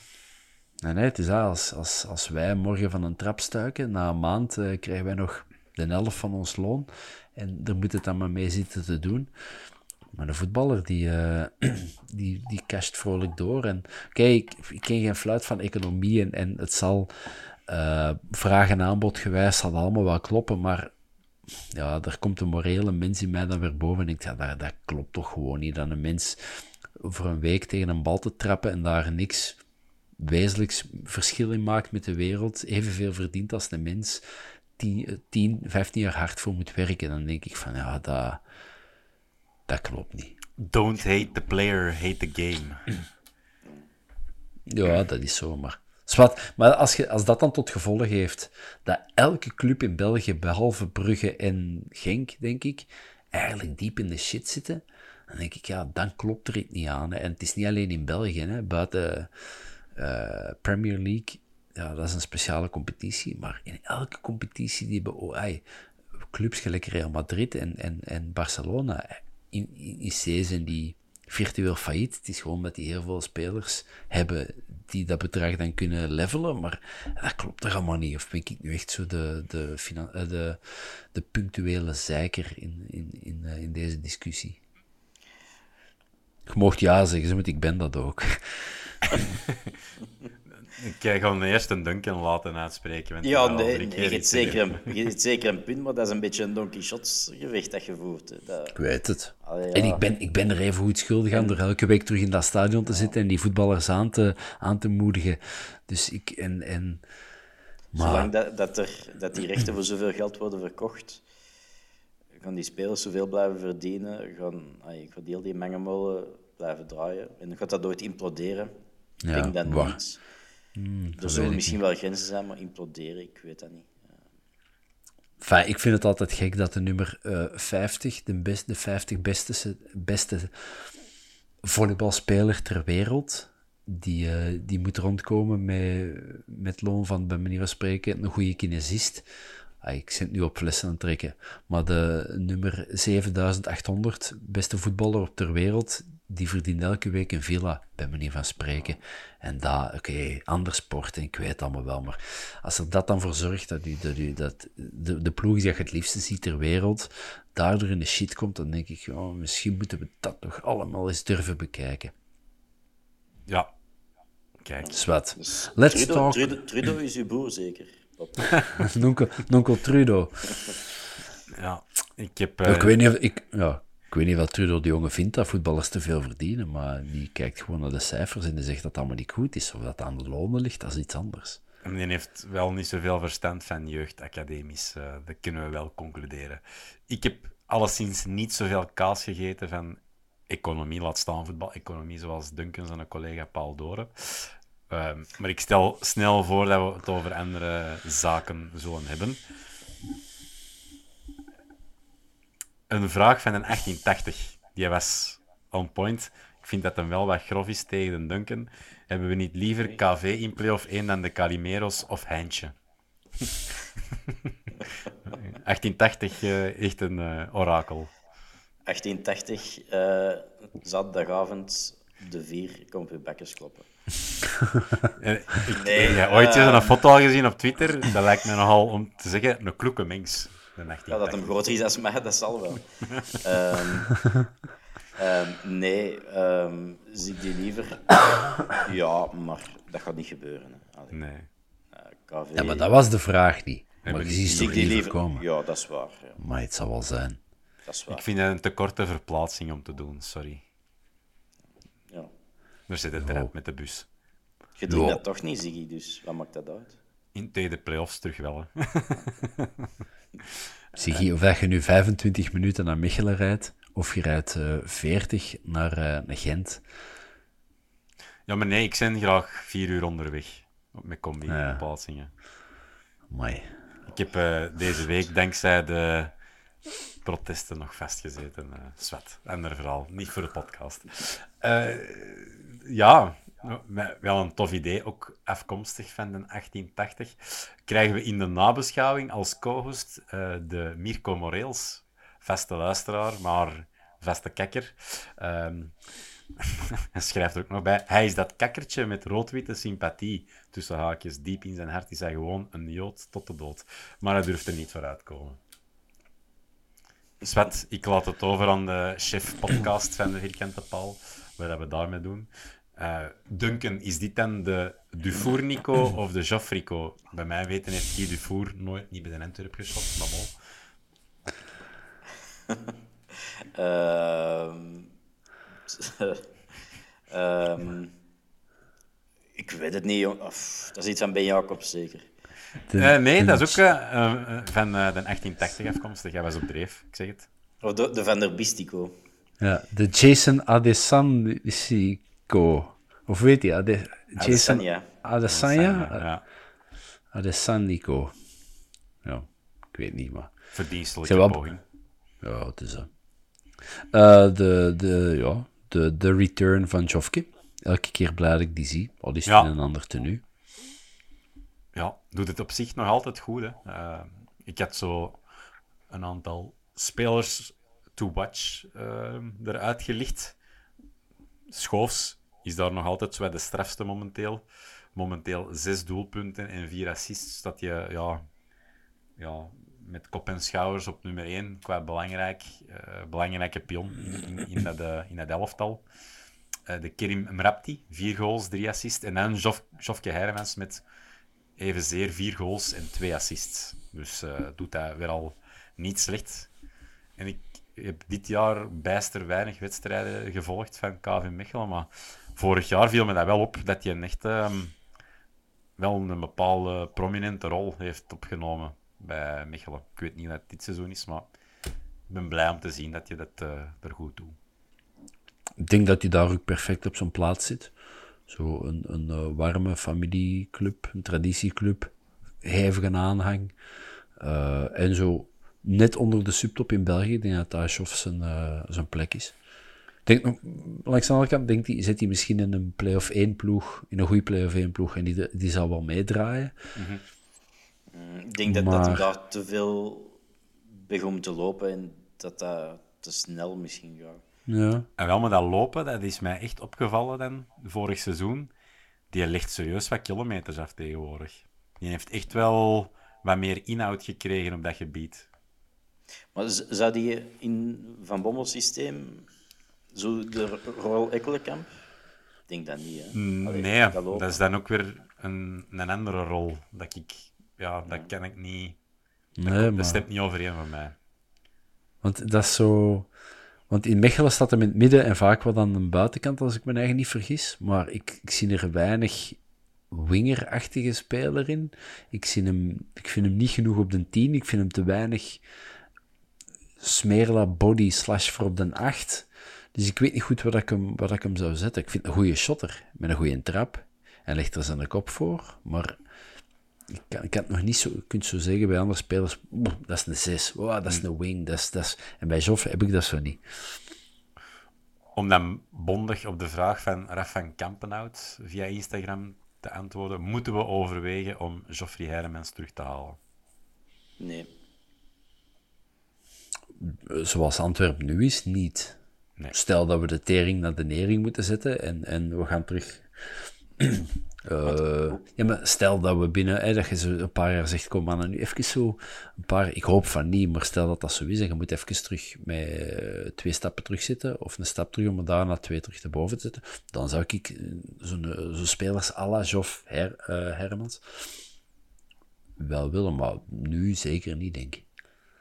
Nee, nee, het is dat. Als, als, als wij morgen van een trap stuiken, na een maand uh, krijgen wij nog de helft van ons loon. En daar moet het dan maar mee zitten te doen. Maar de voetballer, die, uh, die, die casht vrolijk door. En kijk, ik, ik ken geen fluit van economie en, en het zal Uh, vraag en aanbod gewijs zal allemaal wel kloppen, maar ja, daar komt de morele mens in mij dan weer boven. En ik denk, ja, dat, dat klopt toch gewoon niet. Dat een mens voor een week tegen een bal te trappen en daar niks wezenlijks verschil in maakt met de wereld, evenveel verdient als de mens 10, 10 15 jaar hard voor moet werken. Dan denk ik van, ja, dat, dat klopt niet. Don't hate the player, hate the game. Ja, dat is zo, maar... Zwat, maar als, je, als dat dan tot gevolg heeft dat elke club in België, behalve Brugge en Genk, denk ik, eigenlijk diep in de shit zitten, dan denk ik, ja, dan klopt er iets niet aan. Hè. En het is niet alleen in België, hè. buiten uh, Premier League, ja, dat is een speciale competitie, maar in elke competitie die hebben oh, clubs gelijk Real Madrid en, en, en Barcelona, in, in, in zijn die virtueel failliet. Het is gewoon dat die heel veel spelers hebben die dat bedrag dan kunnen levelen, maar dat klopt toch allemaal niet. Of ben ik nu echt zo de, de, eh, de, de punctuele zeiker in, in, in, eh, in deze discussie? Je mocht ja zeggen, maar ik ben dat ook. Ik ga hem eerst een Duncan laten uitspreken. Ja, nee, nee je, hebt zeker een, je hebt zeker een punt, maar dat is een beetje een Don Quixote gevecht dat je voert. Dat... Ik weet het. En ik ben, ik ben er even goed schuldig aan door elke week terug in dat stadion te zitten en die voetballers aan te, aan te moedigen. Dus ik... En, en... Maar... Zolang dat, dat, er, dat die rechten voor zoveel geld worden verkocht, gaan die spelers zoveel blijven verdienen, gaan, ay, gaat heel die mengenmolen blijven draaien. En gaat dat nooit imploderen. Ik ja, denk dat niet. Hmm, er zullen misschien wel grenzen zijn, maar imploderen, ik weet dat niet. Enfin, ik vind het altijd gek dat de nummer uh, 50, de, best, de 50 beste, beste volleybalspeler ter wereld, die, uh, die moet rondkomen met, met loon van, bij manier van spreken, een goede kinesist. Ah, ik zit nu op flessen aan het trekken. Maar de nummer 7800 beste voetballer op ter wereld, die verdient elke week een villa, bij manier van spreken. En dat, oké, okay, ander sport, en ik weet het allemaal wel, maar als er dat dan voor zorgt dat, u, dat, u, dat de, de ploeg die je het liefste ziet ter wereld, daardoor in de shit komt, dan denk ik, oh, misschien moeten we dat toch allemaal eens durven bekijken. Ja. Kijk. Zwat. Dus Let's Trudeau, talk... Trudeau, Trudeau is uw boer, zeker? nonkel, nonkel Trudeau. Ja, ik heb... Uh... Ik weet niet of... Ik, ja, ik weet niet wat Trudeau de jongen vindt dat voetballers te veel verdienen, maar die kijkt gewoon naar de cijfers en die zegt dat het allemaal niet goed is. Of dat aan de lonen ligt, dat is iets anders. En die heeft wel niet zoveel verstand van jeugdacademies. Uh, dat kunnen we wel concluderen. Ik heb alleszins niet zoveel kaas gegeten van economie, laat staan voetbal-economie, zoals Duncan zijn collega Paul Doren. Uh, maar ik stel snel voor dat we het over andere zaken zullen hebben. een vraag van een 1880. Die was on point. Ik vind dat hem wel wat grof is tegen de Duncan. Hebben we niet liever KV in play-off 1 dan de Calimeros of Heintje? 1880, uh, echt een uh, orakel. 1880, uh, zaterdagavond, de vier, komt weer bekkers kloppen. ik, nee, heb ooit eens een foto al gezien op Twitter? Dat lijkt me nogal om te zeggen een kloeke mens. Ja, dat hem groter is als mij, dat zal wel. um, um, nee, um, zie ik die liever? ja, maar dat gaat niet gebeuren. Hè. Nee. Uh, KV... Ja, maar dat was de vraag niet. Maar je ziet toch liever, liever komen. Ja, dat is waar. Ja. Maar het zal wel zijn. Dat is waar. Ik vind het een te korte verplaatsing om te doen, sorry. Ja. We zitten eruit met de bus. Je doet dat toch niet, Ziggy, dus wat maakt dat uit? In de play-offs terug wel, hè. Zie of dat je nu 25 minuten naar Mechelen rijdt, of je rijdt uh, eh, 40 naar, uh, naar Gent. Ja, maar nee, ik ben graag vier uur onderweg met combi ja. plaatsingen. Mooi. Ik heb uh, deze week dankzij de protesten nog vastgezeten. Uh, zwet, ander verhaal, niet voor de podcast. ja, wel een tof idee, ook afkomstig van de 1880, krijgen we in de nabeschouwing als co-host uh, de Mirko Moreels, vaste luisteraar, maar vaste kakker. Um, hij schrijft er ook nog bij, hij is dat kakkertje met rood-witte sympathie, tussen haakjes, diep in zijn hart is hij gewoon een jood tot de dood. Maar hij durft er niet vooruit komen. Swet, ik laat het over aan de chef podcast van de Vierkante Paal, wat we daarmee doen. Eh, Duncan, is dit dan de Dufour-Nico of de Joffrico? Bij mij weten heeft Guy Dufour nooit niet bij de Antwerp geschot, maar bon. Ehm, ehm, ik weet het niet, jong. Dat is iets van Ben Jacobs, zeker. De- Eh, nee, de- dat is ook eh, eh, van eh, de 1880 afkomstig. Jij was op dreef, ik zeg het. Of de, de Van der Bistico. Ja, de Jason Adesanyco. Of weet je, Ade, Jason Adesanya. Adesanya? Ja. Ja, ik weet niet, maar... verdienstelijke wel- poging. Ja, het is dat. Eh, de, de, ja, de, de return van Jofke. Elke keer blij dat ik die zie. Al is het Ja. in een ander tenue. Ja, doet het op zich nog altijd goed. Hè. Eh, ik had zo een aantal spelers to watch eh, eruit gelicht. Schoofs is daar nog altijd zo de strafste momenteel. Momenteel zes doelpunten en vier assists. Dat je ja, ja, met kop en schouders op nummer één qua belangrijk, eh, belangrijke pion in, in, dat, in dat elftal. De Kerim Mrapti, vier goals, drie assists. En dan Jof, Jofke Hermans met evenzeer vier goals en twee assists. Dus eh, doet dat weer al niet slecht. En ik heb dit jaar bijster weinig wedstrijden gevolgd van KV Mechelen, maar vorig jaar viel me dat wel op dat hij een echt ehm, wel een bepaalde prominente rol heeft opgenomen bij Mechelen. Ik weet niet dat dit seizoen is, maar ik ben blij om te zien dat je dat eh, er goed doet. Ik denk dat hij daar ook perfect op zijn plaats zit. Zo een, een eh, warme familieclub, een traditieclub, hevige aanhang. Eh, en zo net onder de subtop in België, ik denk dat daar Schoff zijn, eh, zijn plek is. Denk nog, langs de andere kant denkt hij, zit hij misschien in een play-off 1 ploeg, in een goede play-off 1 ploeg, en die, die zal wel meedraaien. Ik denk dat, dat hem daar te veel begon te lopen en dat dat te snel misschien gaat. Ja. En wel met dat lopen, dat is mij echt opgevallen dan, vorig seizoen. Die legt serieus wat kilometers af tegenwoordig. Die heeft echt wel wat meer inhoud gekregen op dat gebied. Maar zou die in Van Bommel systeem zo de Royal Ekkelenkamp? Ik denk dat niet, hè? Allee, nee, dat dat, is dan ook weer een, een andere rol. Dat ik, ja, dat kan ik niet. Nee, Dat maar... stemt niet overeen van mij. Want dat is zo... Want in Mechelen staat hem in het midden en vaak wat aan de buitenkant, als ik me eigen niet vergis. Maar ik, ik zie er weinig wingerachtige speler in. Ik, zie hem, ik vind hem niet genoeg op de 10. Ik vind hem te weinig smerla body slash voor op de 8. Dus ik weet niet goed wat ik hem, wat ik hem zou zetten. Ik vind een goede shotter met een goede trap. En legt er zijn kop voor. Maar ik kan, ik kan het nog niet zo, je kunt zo zeggen bij andere spelers, "Oeh, dat is een 6, wow, dat is een wing, dat is, dat is... En bij Joff heb ik dat zo niet. Om dan bondig op de vraag van Raf van Kampenhout via Instagram te antwoorden, moeten we overwegen om Geoffrey Hermans terug te halen? Nee. Zoals Antwerpen nu is, niet. Nee. Stel dat we de tering naar de nering moeten zetten en, en we gaan terug... Eh, ja, maar stel dat we binnen, hè, dat je zo een paar jaar zegt, kom maar nu even zo, een paar, ik hoop van niet, maar stel dat dat zo is en je moet even terug met eh, twee stappen terugzitten, of een stap terug om er daarna twee terug te boven te zetten, dan zou ik eh, zo'n zo'n spelers à la Joff Her, Hermans wel willen, maar nu zeker niet, denk ik.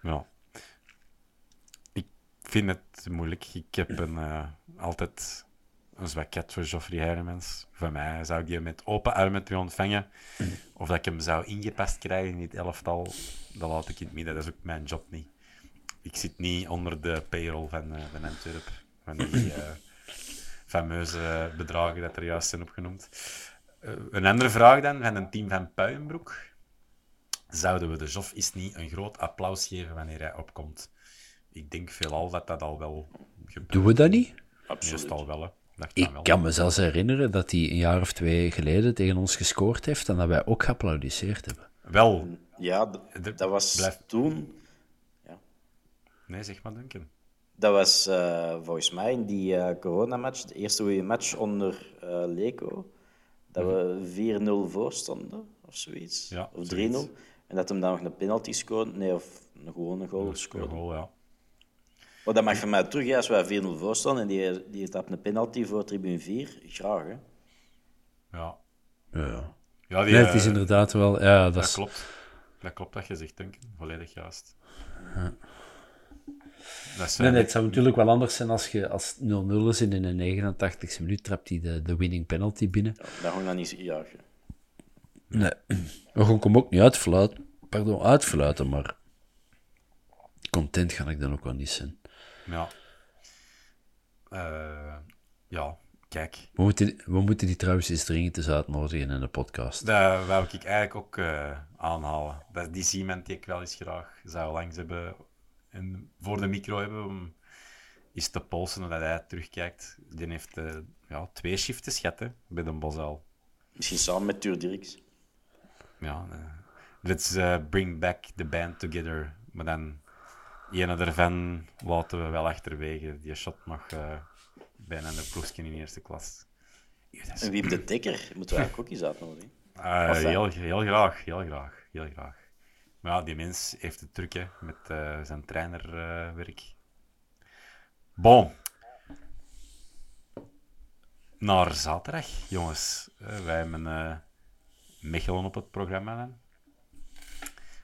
Ja. Ik vind het moeilijk. Ik heb een, eh, een zwakheid voor Geoffrey Hermans. Van mij zou ik die met open armen terug ontvangen. Of dat ik hem zou ingepast krijgen in dit elftal, dat laat ik in het midden. Dat is ook mijn job niet. Ik zit niet onder de payroll van, eh van Antwerp. Van die eh, fameuze bedragen dat er juist zijn opgenoemd. Eh, een andere vraag dan, van een team van Puienbroek zouden we de Joff is niet een groot applaus geven wanneer hij opkomt. Ik denk veelal dat dat al wel gebeurt. Doen we dat niet? Meestal wel, hè. Dacht Ik wel. kan me zelfs herinneren dat hij een jaar of twee geleden tegen ons gescoord heeft en dat wij ook geapplaudisseerd hebben. Wel, Ja, dat was blijf- toen... nee, zeg maar Duncan. Dat was eh, volgens mij in die eh coronamatch, de eerste goede match onder eh Leco, dat we 4-0 voor stonden, of zoiets. Ja, of 3-0. zoiets. En dat hem dan nog een penalty scoorde, nee, of een gewone goal Een scoorde. goal, ja. Maar dat mag van mij terug, ja, als wij 4-0 voor staan en die, die tapt een penalty voor tribune 4. Graag, hè. Ja. Ja. Ja, die, Nee, het is eh, inderdaad wel... Ja, dat Dat is, klopt. Dat klopt dat je zegt, Duncan. Volledig juist. Dat is, Nee, eh, nee, het zou natuurlijk wel anders zijn als je als het 0-0 is en in de 89 e minuut trapt hij de, de winning penalty binnen. Dat gaan we niet jagen. Nee, we gaan hem ook niet uitfluiten, pardon, uitfluiten, maar content ga ik dan ook wel niet zijn. Ja. Eh, ja, kijk. We moeten, we moeten die trouwens eens dringend eens uitnodigen in de podcast. Dat wou ik eigenlijk ook eh, aanhalen. Dat is die is iemand die ik wel eens graag zou langs hebben en voor de micro hebben om eens te polsen dat hij terugkijkt. Die heeft eh, ja, twee shiften schat hè, bij de Bosel. Misschien samen met Tuur Dirks. Ja, eh, let's eh, bring back the band together. Maar dan, ene ervan laten we wel achterwege. Die shot nog eh, bijna een ploegje in eerste klas. En wie op de Dekker moeten we eigenlijk ook eens uitnodigen. Eh, Enfin. heel, heel graag, heel graag, heel graag. Maar ja, die mens heeft het druk hè, met eh, zijn trainerwerk. bon. Naar zaterdag, jongens. Eh, wij hebben eh Mechelen op het programma.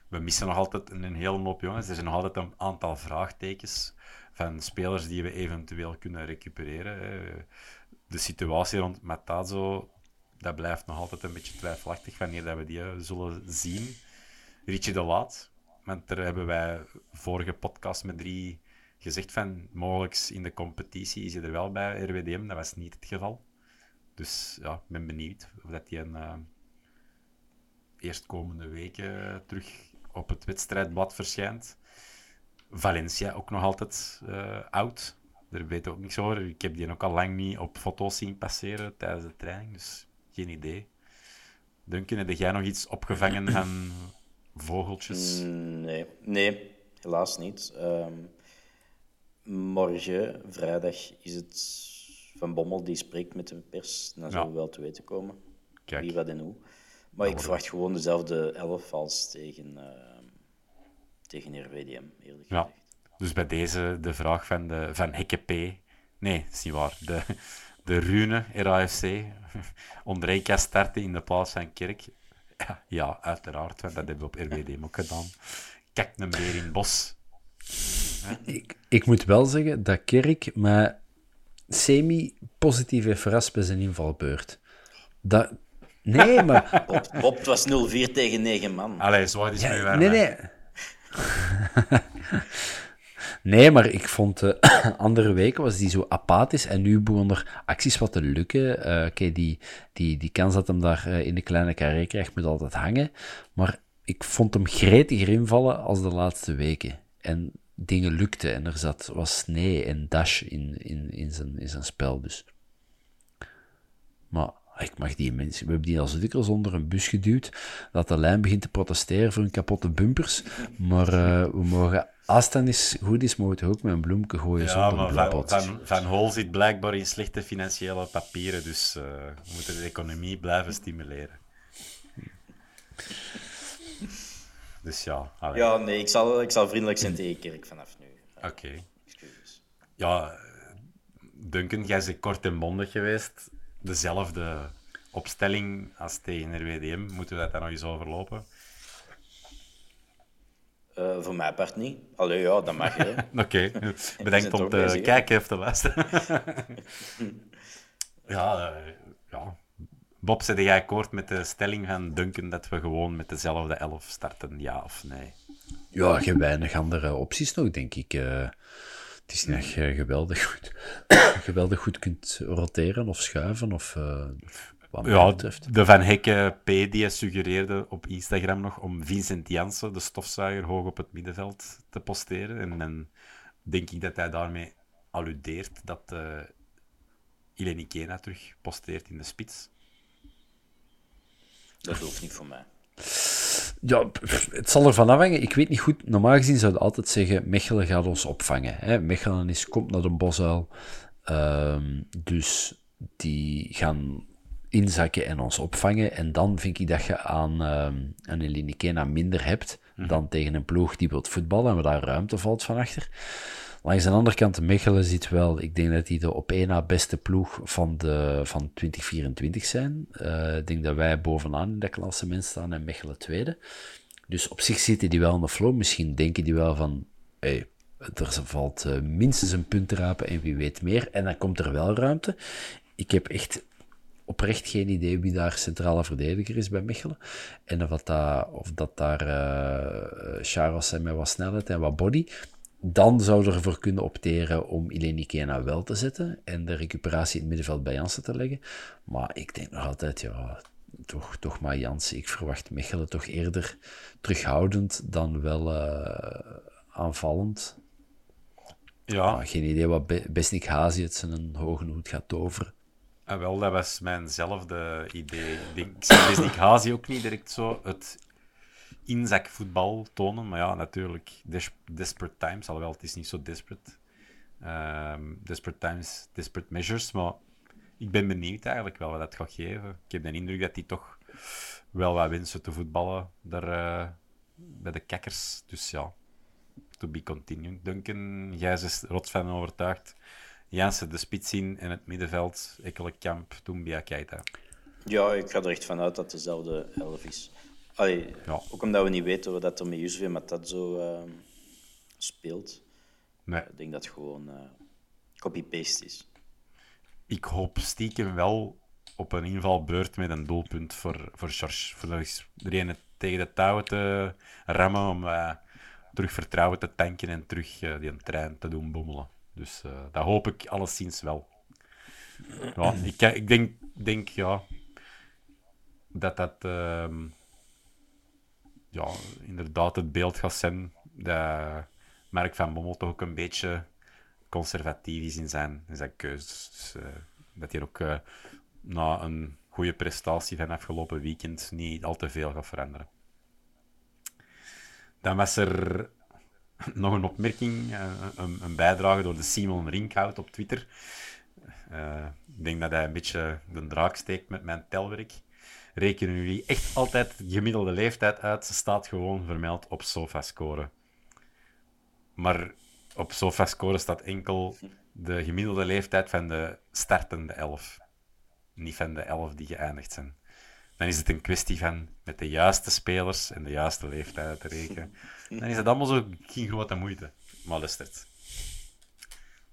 We missen nog altijd een, een hele hoop jongens. Er zijn nog altijd een aantal vraagtekens van spelers die we eventueel kunnen recupereren. De situatie rond Matazo, dat blijft nog altijd een beetje twijfelachtig wanneer dat we die eh, zullen zien. Richie de Laat, want daar hebben wij vorige podcast met drie gezegd van mogelijk in de competitie is hij er wel bij RWDM. Dat was niet het geval. Dus ja, ik ben benieuwd of dat hij een eh, eerstkomende weken terug op het wedstrijdblad verschijnt. Valencia ook nog altijd eh, oud. Daar weet ik ook niks over. Ik heb die ook al lang niet op foto's zien passeren tijdens de training, dus geen idee. Duncan, heb jij nog iets opgevangen van vogeltjes? Mm, Nee, nee helaas niet. Ehm, morgen, vrijdag, is het Van Bommel die spreekt met de pers. Dan zullen Ja. we wel te weten komen Kijk. wie, wat en hoe. Maar ik verwacht gewoon dezelfde elf als tegen, ehm, tegen RWDM, eerlijk Ja. gezegd. Dus bij deze de vraag van, de, van Hekke P. Nee, dat is niet waar. De, de Rune, RAFC. Ondrejka starten in de plaats van Kerk. Ja, ja, uiteraard, want dat hebben we op RWDM ook gedaan. Kijk, een beer in het bos. Ik, ik moet wel zeggen dat Kerk mij semi-positief heeft verrast bij zijn invalbeurt. Dat... Nee, maar... Bob, Bob, het was 0-4 tegen 9 man. Allee, zwaar is Ja, mee nee, nee. nee, maar ik vond eh, andere weken was die zo apathisch en nu begon er acties wat te lukken. Eh, Oké, die, die, die kans dat hem daar eh, in de kleine carré krijgt moet altijd hangen. Maar ik vond hem gretiger invallen als de laatste weken. En dingen lukten en er zat, was snee en dash in, in, in, zijn, in zijn spel. Dus. Maar ik mag die mensen... We hebben die als dikwijls onder een bus geduwd, dat de lijn begint te protesteren voor hun kapotte bumpers. Maar eh, we mogen... Als het dan is, goed is, mogen we ook met een bloemke gooien Ja, zonder maar een Van, van, van Hol zit blijkbaar in slechte financiële papieren, dus eh, we moeten de economie blijven stimuleren. Dus ja, allee. Ja, nee, ik zal, ik zal vriendelijk zijn tegen Kerk vanaf nu. oké. Excuses. Ja, Duncan, jij bent kort en bondig geweest. Dezelfde opstelling als tegen RWDM. Moeten we dat dan nog eens overlopen? Eh, voor mijn part niet. Allee, ja, dat mag, hè. Oké, zijn bedankt om te kijken of te luisteren. ja, eh, ja. Bob, zit jij akkoord met de stelling van Duncan dat we gewoon met dezelfde elf starten, ja of nee? Ja, je hebt weinig andere opties nog, denk ik. eh. Het is niet dat je geweldig goed, geweldig goed kunt roteren of schuiven of... eh, wat mij Ja, betreft. de Van Hekke P. die suggereerde op Instagram nog om Vincent Janssen, de stofzuiger, hoog op het middenveld te posteren. En dan denk ik dat hij daarmee alludeert dat uh, Ileni Kena terug posteert in de spits. Dat hoeft niet voor mij. Ja, pff, het zal ervan afhangen. Ik weet niet goed. Normaal gezien zouden altijd zeggen: Mechelen gaat ons opvangen. Hè? Mechelen is, komt naar de bosuil. Um, dus die gaan inzakken en ons opvangen. En dan vind ik dat je aan, um, aan Elinikena minder hebt mm -hmm. dan tegen een ploeg die wilt voetballen en waar daar ruimte valt van achter. Langs de andere kant, Mechelen zit wel, ik denk dat die de op één na beste ploeg van, de, van 2024 zijn. Uh, ik denk dat wij bovenaan in dat klassement staan en Mechelen tweede. Dus op zich zitten die wel in de flow. Misschien denken die wel van, hey, er valt uh, minstens een punt te rapen en wie weet meer. En dan komt er wel ruimte. Ik heb echt oprecht geen idee wie daar centrale verdediger is bij Mechelen. En of dat, of dat daar uh, Charles zijn met wat snelheid en wat body. Dan zou er ervoor kunnen opteren om Ileni Kena wel te zetten en de recuperatie in het middenveld bij Jansen te leggen. Maar ik denk nog altijd, ja, toch, toch maar Jansen. Ik verwacht Mechelen toch eerder terughoudend dan wel uh, aanvallend. Ja. Maar geen idee wat Be Besnik Hazi het zijn hoge hoed gaat toveren. Ah, wel, dat was mijnzelfde idee. Ik zie Besnik Hazi ook niet direct zo het inzakvoetbal tonen. Maar ja, natuurlijk, des desperate times. Alhoewel, het is niet zo desperate. Um, desperate times, desperate measures. Maar ik ben benieuwd eigenlijk wel wat dat gaat geven. Ik heb de indruk dat hij toch wel wat wensen te voetballen daar, uh, bij de kakkers. Dus ja, to be continued. Duncan, jij is rotsfan overtuigd. Jansen de spits in en het middenveld, Ekkelenkamp, Tumbia, Keita. Ja, ik ga er echt vanuit dat het dezelfde elf is. Allee, ja. Ook omdat we niet weten hoe dat er met Yusuf en dat zo uh, speelt. Nee. Ik denk dat het gewoon uh, copy-paste is. Ik hoop stiekem wel op een invalbeurt met een doelpunt voor, voor George. Voor er tegen de touwen te rammen om uh, terug vertrouwen te tanken en terug uh, die trein te doen bommelen. Dus dat hoop ik alleszins wel. Ja, ik, ik denk, denk ja, dat dat ehm, ja, inderdaad het beeld gaat zijn dat Mark van Bommel toch ook een beetje conservatief is in zijn, in zijn keuzes. Dus, uh, dat hij ook uh, na een goede prestatie van afgelopen weekend niet al te veel gaat veranderen. Dan was er nog een opmerking, eh, een, een, bijdrage door de Simon Rinkhout op Twitter. Ik denk dat hij een beetje de draak steekt met mijn telwerk rekenen jullie echt altijd de gemiddelde leeftijd uit. Ze staat gewoon vermeld op SofaScore. Maar op SofaScore staat enkel de gemiddelde leeftijd van de startende elf. Niet van de elf die geëindigd zijn. Dan is het een kwestie van met de juiste spelers en de juiste leeftijd te rekenen. Dan is het allemaal zo geen grote moeite. Maar luistert.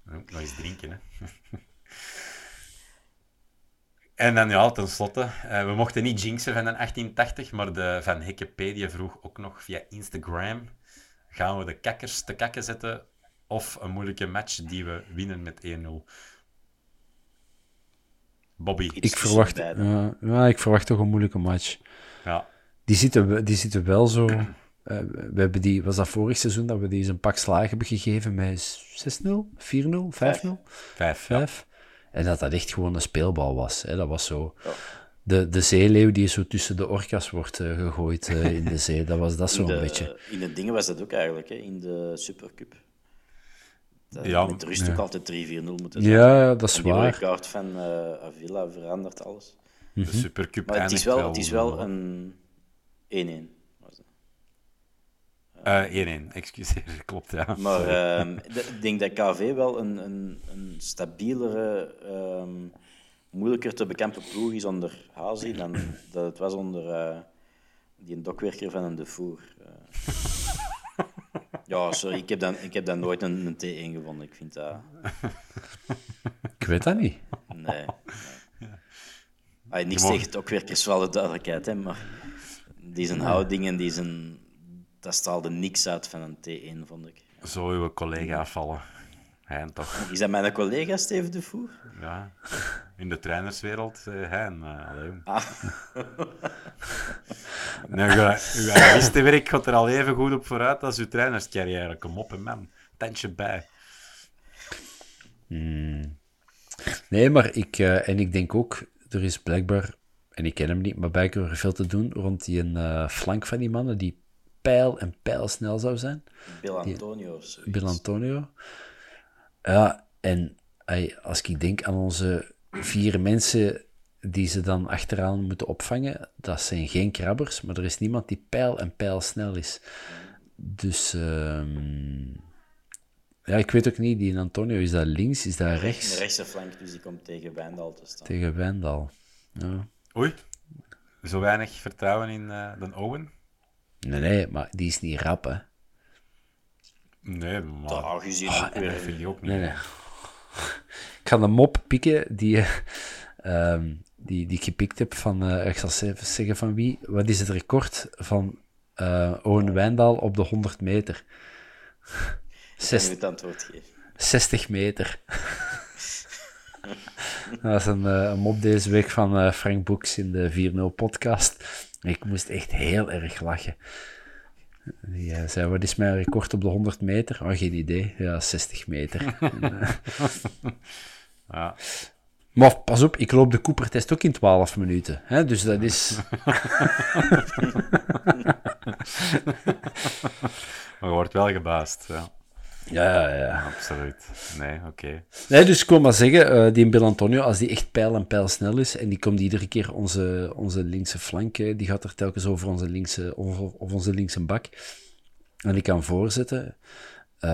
Nog eens drinken, hè. En dan ja, tenslotte, uh, we mochten niet jinxen van een 1880, maar de Van Wikipedia vroeg ook nog via Instagram, gaan we de kakkers te kakken zetten of een moeilijke match die we winnen met 1-0? Bobby. Ik verwacht, uh, ja, ik verwacht toch een moeilijke match. Ja. Die zitten, die zitten wel zo... Uh, we hebben die, was dat vorig seizoen dat we die eens een pak slagen hebben gegeven met 6-0, 4-0, 5-0? 5. 5. En dat dat echt gewoon een speelbal was. Hè. Dat was zo... De, de zeeleeuw die zo tussen de orka's wordt uh, gegooid uh, in de zee. Dat was dat zo'n beetje. In de dingen was dat ook eigenlijk, hè, in de Supercup. Dat ja, met rust ja. ook altijd 3-4-0 moeten zijn. Ja, dat is en waar. De kaart van uh, Avila verandert alles. De Supercup Maar het is wel, het is wel een 1-1. 1-1, uh, excuseer, klopt, ja. Maar uh, ik denk dat KV wel een, een, een stabielere, um, moeilijker te bekampen ploeg is onder Hazi dan dat het was onder uh, die dokwerker van een De Voer. Uh. ja, sorry, ik heb, dan, ik heb dan nooit een, een T1 gevonden. Ik vind dat... Ik weet dat niet. Nee. nee. Ay, niks mag... tegen dokwerkers, wel de duidelijkheid, hè, maar die zijn houding en die zijn dat straalde niks uit van een T1, vond ik. Zo uw collega afvallen. Hein, toch? Is dat mijn collega, Steven de Voer? Ja, in de trainerswereld, uh, Hein. Uh, alleen. Ah. nee, uw analistenwerk gaat er al even goed op vooruit als uw trainerscarrière. Kom op, man. Tandje bij. Hmm. Nee, maar ik, uh, en ik denk ook, er is blijkbaar, en ik ken hem niet, maar blijkbaar veel te doen rond die een uh, flank van die mannen, die pijl en pijlsnel zou zijn. Bill Antonio Bill Antonio. Ja, en als ik denk aan onze vier mensen die ze dan achteraan moeten opvangen, dat zijn geen krabbers, maar er is niemand die pijl en pijlsnel is. Dus... Um, Ja, ik weet ook niet, die Antonio, is dat links, is dat De rechts? rechtse flank, dus die komt tegen Wijndal te staan. Tegen Wijndal. Ja. Oei, zo weinig vertrouwen in eh de Owen? Nee, nee, maar die is niet rap, hè. Nee, maar Daar gezien dat weer. vind je ook niet. Nee, nee. Ik ga de mop pikken die, eh, ehm, die, die ik gepikt heb van, eh, ik zal even zeggen van wie. Wat is het record van eh Owen Wijndal op de 100 meter? Ik Zes- het antwoord geven. 60 meter. Dat is een, een mop deze week van Frank Boeks in de 4-0 podcast. Ik moest echt heel erg lachen. Die eh, zei, wat is mijn record op de 100 meter? Oh, geen idee. Ja, 60 meter. Eh, Ja. Maar pas op, ik loop de Cooper-test ook in 12 minuten. Hè? Dus dat is... Maar je wordt wel gebaasd. Ja, Ja, ja, ja. absoluut. Nee, oké. Nee, dus ik wil maar zeggen, eh, die Bill Antonio, als die echt pijl en pijl snel is, en die komt iedere keer onze, onze linkse flank, die gaat er telkens over onze linkse, of, of onze linkse bak, en die kan voorzetten, eh,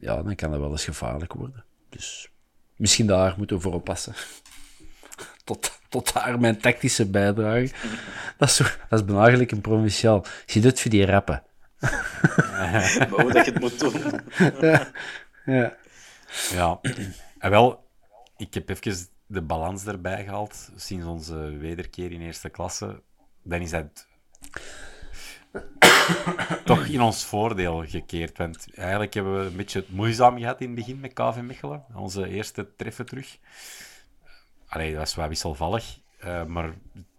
ja, dan kan dat wel eens gevaarlijk worden. Dus misschien daar moeten we voor oppassen. Tot, tot daar mijn tactische bijdrage. Dat is, zo- dat is een provinciaal. Zie je het voor die rappen? Maar hoe dat je het moet doen. Ja. Ja, en wel, ik heb even de balans erbij gehaald sinds onze wederkeer in eerste klasse. Dan is dat toch in ons voordeel gekeerd. Want eigenlijk hebben we een beetje het moeizaam gehad in het begin met KV Mechelen. Onze eerste treffen terug. Allee, dat was wel wisselvallig. eh, maar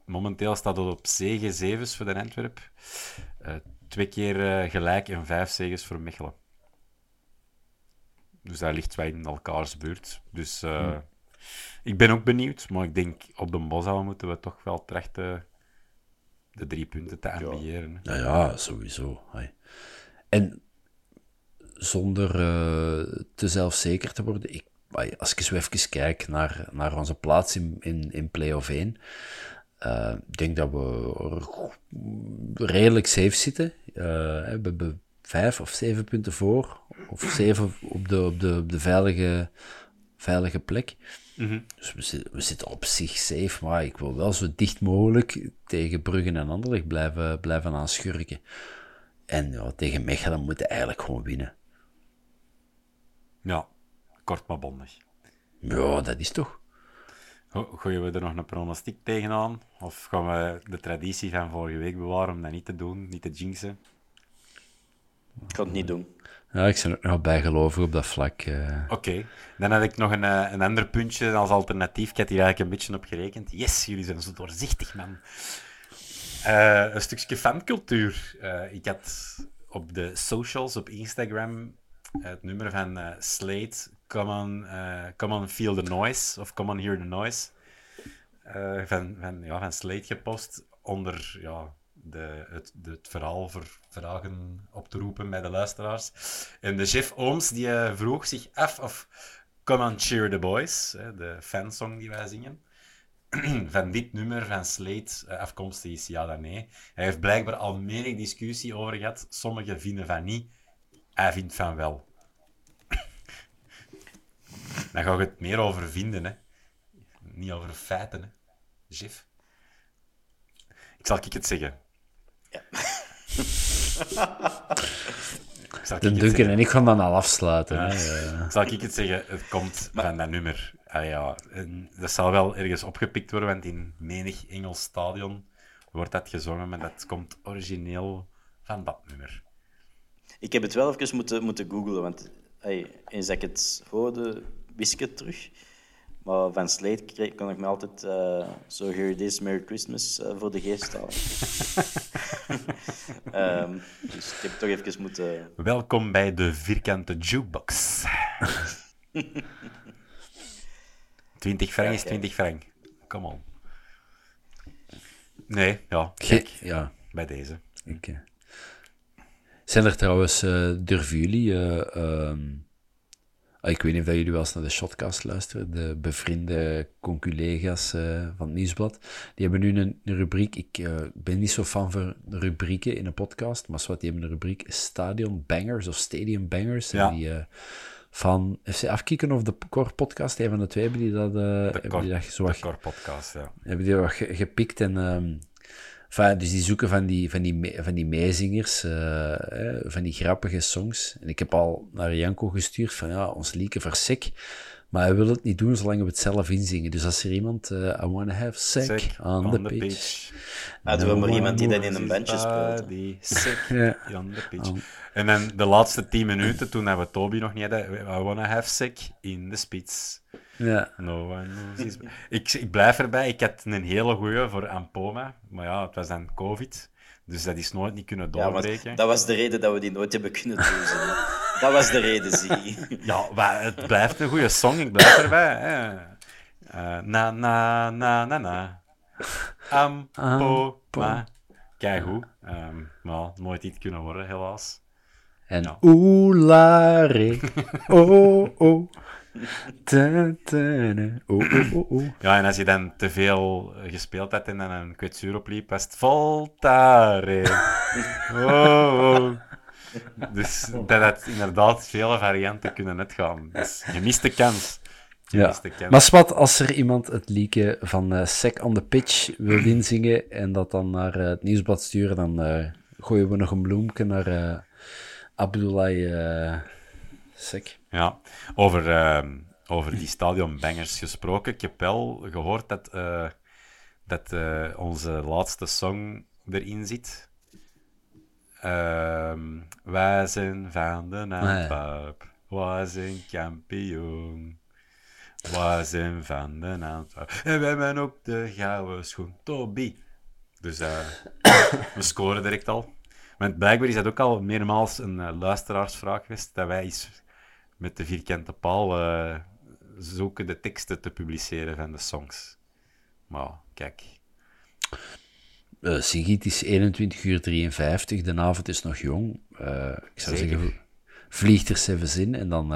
momenteel staat het op 7 zevens voor de Antwerp. Eh, twee keer eh, gelijk en vijf zegens voor Mechelen. Dus daar ligt wij in elkaars buurt. Dus eh, ik ben ook benieuwd. Maar ik denk op de Bosal moeten we toch wel trachten de drie punten te ambiëren. Nou ja, sowieso. En zonder eh, te zelfzeker te worden, ik, als ik zo even kijk naar, naar onze plaats in, in, in play-off 1, eh, ik denk dat we redelijk safe zitten. Eh, we hebben vijf of zeven punten voor, of zeven op de, op de, op de veilige, veilige plek. Dus we, zitten- we zitten op zich safe, maar ik wil wel zo dicht mogelijk tegen Bruggen en Anderlecht blijven, blijven aanschurken. En ja, tegen Mechelen moeten we eigenlijk gewoon winnen. Ja, kort maar bondig. Ja, dat is toch... Go- Gooien we er nog een pronostiek tegenaan? Of gaan we de traditie van vorige week bewaren om dat niet te doen, niet te jinxen? Ik kan het niet doen. Ja, ik ben ook nog bijgelovig op dat vlak. eh. Oké, dan had ik nog een, eh, een ander puntje als alternatief. Ik had hier eigenlijk een beetje op gerekend. Yes, jullie zijn zo doorzichtig, man. Eh, een stukje fancultuur. Eh, ik had op de socials, op Instagram, het nummer van eh, Slate, Come on, eh, Come Feel the Noise, of Come on Hear the Noise, eh, van, van, ja, van Slate gepost onder ja, de, het, het verhaal voor vragen op te roepen bij de luisteraars. En de Jeff Ooms die eh, vroeg zich af of Come on Cheer the Boys, de fansong die wij zingen, van dit nummer van Slate afkomstig is ja dan nee. Hij heeft blijkbaar al menig discussie over gehad. Sommigen vinden van niet, hij vindt van wel. Dan ga je het meer over vinden, hè. Niet over feiten, hè. Jeff. Ik zal ik het zeggen. Ik zal ik De Duncan en ik gaan dan al afsluiten. Hè. eh. Zal ik het zeggen? Het komt van dat nummer. Ah, ja. en dat zal wel ergens opgepikt worden, want in menig Engels stadion wordt dat gezongen, maar dat komt origineel van dat nummer. Ik heb het wel even moeten, moeten googlen, want hey, eens dat ik het hoorde, wist ik het terug. Maar van Slate kreeg, kon ik me altijd eh So Here It Is, Merry Christmas eh, voor de geest halen. Ehm, dus ik heb toch even moeten... Welkom bij de vierkante jukebox. 20 frank is 20 frank. Come on. Nee, ja, Ge- kijk, ja, bij deze. eh. Zijn er trouwens, eh, durven jullie... eh, ehm, Ik weet niet of dat jullie wel eens naar de Shotcast luisteren, de bevriende conculega's eh, van het Nieuwsblad. Die hebben nu een, een rubriek, ik eh, ben niet zo fan van rubrieken in een podcast, maar wat die hebben een rubriek Stadion Bangers of Stadium Bangers. En Ja. Die, eh, van FC Afkikken of de Core Podcast, een van de twee hebben die dat, hebben die dat zo wat Podcast, ja. hebben die wat ge- gepikt en... ehm, enfin, dus die zoeken van die, van die, van die meezingers, eh, eh, van die grappige songs. En ik heb al naar Janko gestuurd van, ja, ons lieken versek. Maar hij wil het niet doen zolang we het zelf inzingen. Dus als er iemand, eh, I wanna have sick, Sick on, the pitch. Hadden we maar iemand die dat in een bandje speelt. body, Sick Ja. on the pitch. Oh. En dan de laatste tien minuten, toen we Toby nog niet hadden, I wanna have sick in the spits. Ja. No one ik, ik blijf erbij, ik had een hele goeie voor Ampoma, maar ja, het was dan COVID, dus dat is nooit niet kunnen Ja, doorbreken. dat was de reden dat we die nooit hebben kunnen doen. Dat was de reden, zie. Ja, maar het blijft een goede song, ik blijf erbij. Hè. Eh, na, na, na, na, na. Ampoma. Kijk hoe. Ehm maar nooit iets kunnen worden, helaas. En Ja. oelare, oh, oh. Oh, oh, oh. Ja, en als je dan te veel gespeeld hebt en dan een kwetsuur opliep, was het Voltare. Oh. Dus dat had inderdaad vele varianten kunnen uitgaan. Dus je mist de kans. Je Ja. mist de kans. Maar Swat, als er iemand het liedje van eh Sec on the Pitch wil inzingen en dat dan naar eh, het nieuwsblad sturen, dan eh, gooien we nog een bloemke naar Abdullah Sec. Ja, over, ehm, over die stadionbangers gesproken. Ik heb wel gehoord dat, eh, dat eh, onze laatste song erin zit. Ehm, wij zijn van de Antwerp, wij zijn kampioen. Wij zijn van de Antwerp. En we hebben ook de gouden schoen, Toby. Dus eh, we scoren direct al. Want blijkbaar is dat ook al meermaals een luisteraarsvraag geweest, dat wij eens met de vierkante paal eh, zoeken de teksten te publiceren van de songs. Maar kijk, Eh Sigit is 21 uur 53, de avond is nog jong. Eh, ik zou Zeker. zeggen, vliegt er even zin en dan...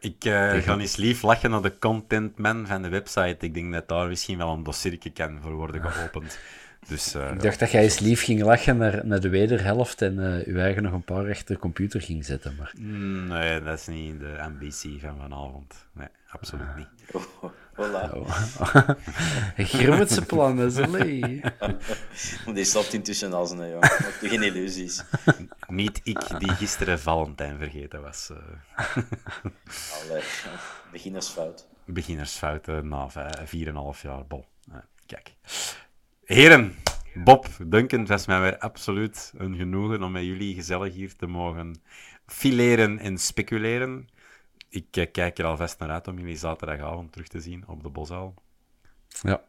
ik ga eens lief lachen naar de contentman van de website. Ik denk dat daar misschien wel een dossiertje kan voor worden geopend. Dus eh, ik dacht dat jij eens lief ging lachen naar, naar de wederhelft en eh uw eigen nog een paar achter de computer ging zetten. Maar nee, dat is niet de ambitie van vanavond. Nee, absoluut niet. Oh, voilà. grootse plannen, zalé. Die slaapt intussen als een jongen. Je geen illusies. Niet ik die gisteren Valentijn vergeten was. eh. Allee, beginnersfout. beginnersfouten na vij- 4,5 jaar bol. Kijk. Heren, Bob, Duncan, het was mij weer absoluut een genoegen om met jullie gezellig hier te mogen fileren en speculeren. Ik eh, kijk er alvast naar uit om jullie zaterdagavond terug te zien op de Bosuil. Ja.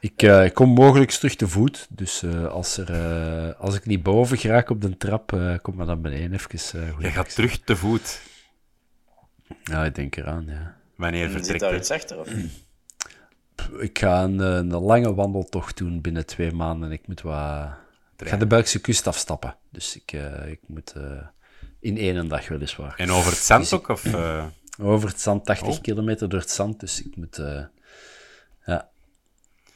Ik, eh, ik kom mogelijk terug te voet, dus eh, als, er, eh, als ik niet boven geraak op de trap, eh, kom maar dan beneden even. eh, goed Je gaat terug te voet. Ja, ik denk eraan, ja. Wanneer zit vertrekt daar je? iets achter? Of? Ik ga een, een lange wandeltocht doen binnen twee maanden. Ik moet wat... Ik ga de Belgische kust afstappen, dus ik, eh, ik moet eh, in één dag weliswaar. En over het zand ook? Of, eh, Over het zand, 80 Oh. kilometer door het zand, dus ik moet... ja,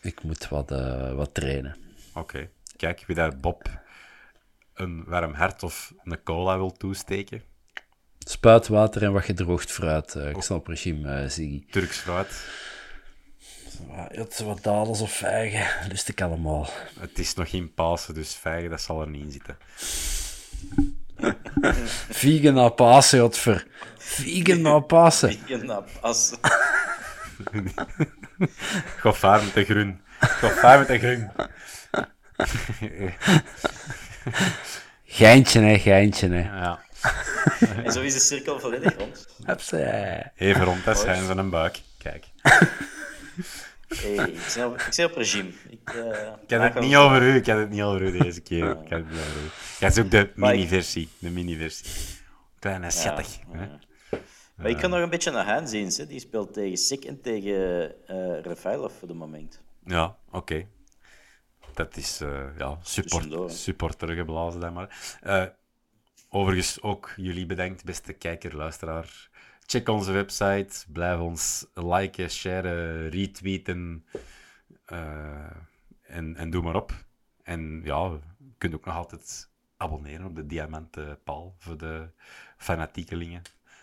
ik moet wat, wat trainen. Oké. Kijk, wie daar Bob een warm hart of een cola wil toesteken. Spuitwater en wat gedroogd fruit. ik snap regime, Ziggy. Turks fruit. Het wat dadels of vijgen, lust ik allemaal. Het is nog geen Pasen, dus vijgen, dat zal er niet in zitten. Vegan na Pasen, godver. Vegan na Pasen. Je na pas. Goffaar met de groen. Goffaar met de groen. Geintje, hè, geintje, hè. Ja. En zo is de cirkel volledig rond. Even rond, dat zijn van een buik. Kijk. Hey, ik, zie op, ik zie op regime. Ik, eh, Ik had maak het niet over u, ik had het niet over u deze keer. Ik had het niet over u. Jij zoekt de mini-versie. De mini-versie. Kleine schattig. hè? Maar ik kan nog een beetje naar hen zien. Die speelt tegen Sik en tegen eh Rafailov voor de moment. Ja, oké. Dat is eh ja, support, supporter geblazen dan maar. Eh, overigens ook jullie bedankt, beste kijker, luisteraar, Check onze website. Blijf ons liken, sharen, retweeten. eh, en, en doe maar op. En ja, je kunt ook nog altijd abonneren op de Diamanten Paal voor de fanatiekelingen.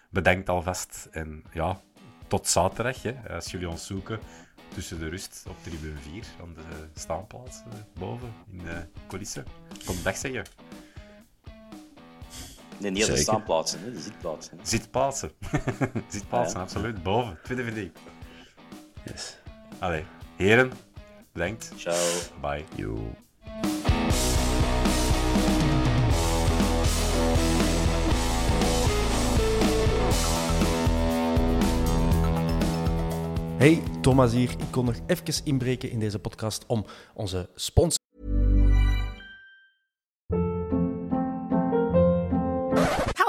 Bedankt alvast. En ja, tot zaterdag. Hè, als jullie ons zoeken tussen de rust op tribune 4 aan de staanplaats eh, boven in de coulissen. Kom dag zeggen. Nee, niet aan de Zeker. staanplaatsen, hè, de zitplaatsen. hè. Zitplaatsen. Zitplaatsen, Ja. absoluut. Boven. Tweede verdieping. Yes. Allee, heren, bedankt. Ciao. Bye. Yo. Hey, Thomas hier. Ik kon nog even inbreken in deze podcast om onze sponsor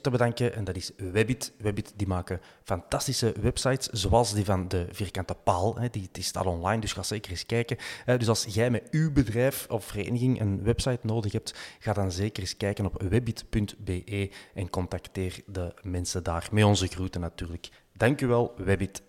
Te bedanken en dat is Webbit. Webbit die maken fantastische websites, zoals die van de Vierkante Paal. Die, die staat online, dus ga zeker eens kijken. Eh, Dus als jij met uw bedrijf of vereniging een website nodig hebt, ga dan zeker eens kijken op webbit.be en contacteer de mensen daar. Met onze groeten natuurlijk. Dank u wel, Webbit.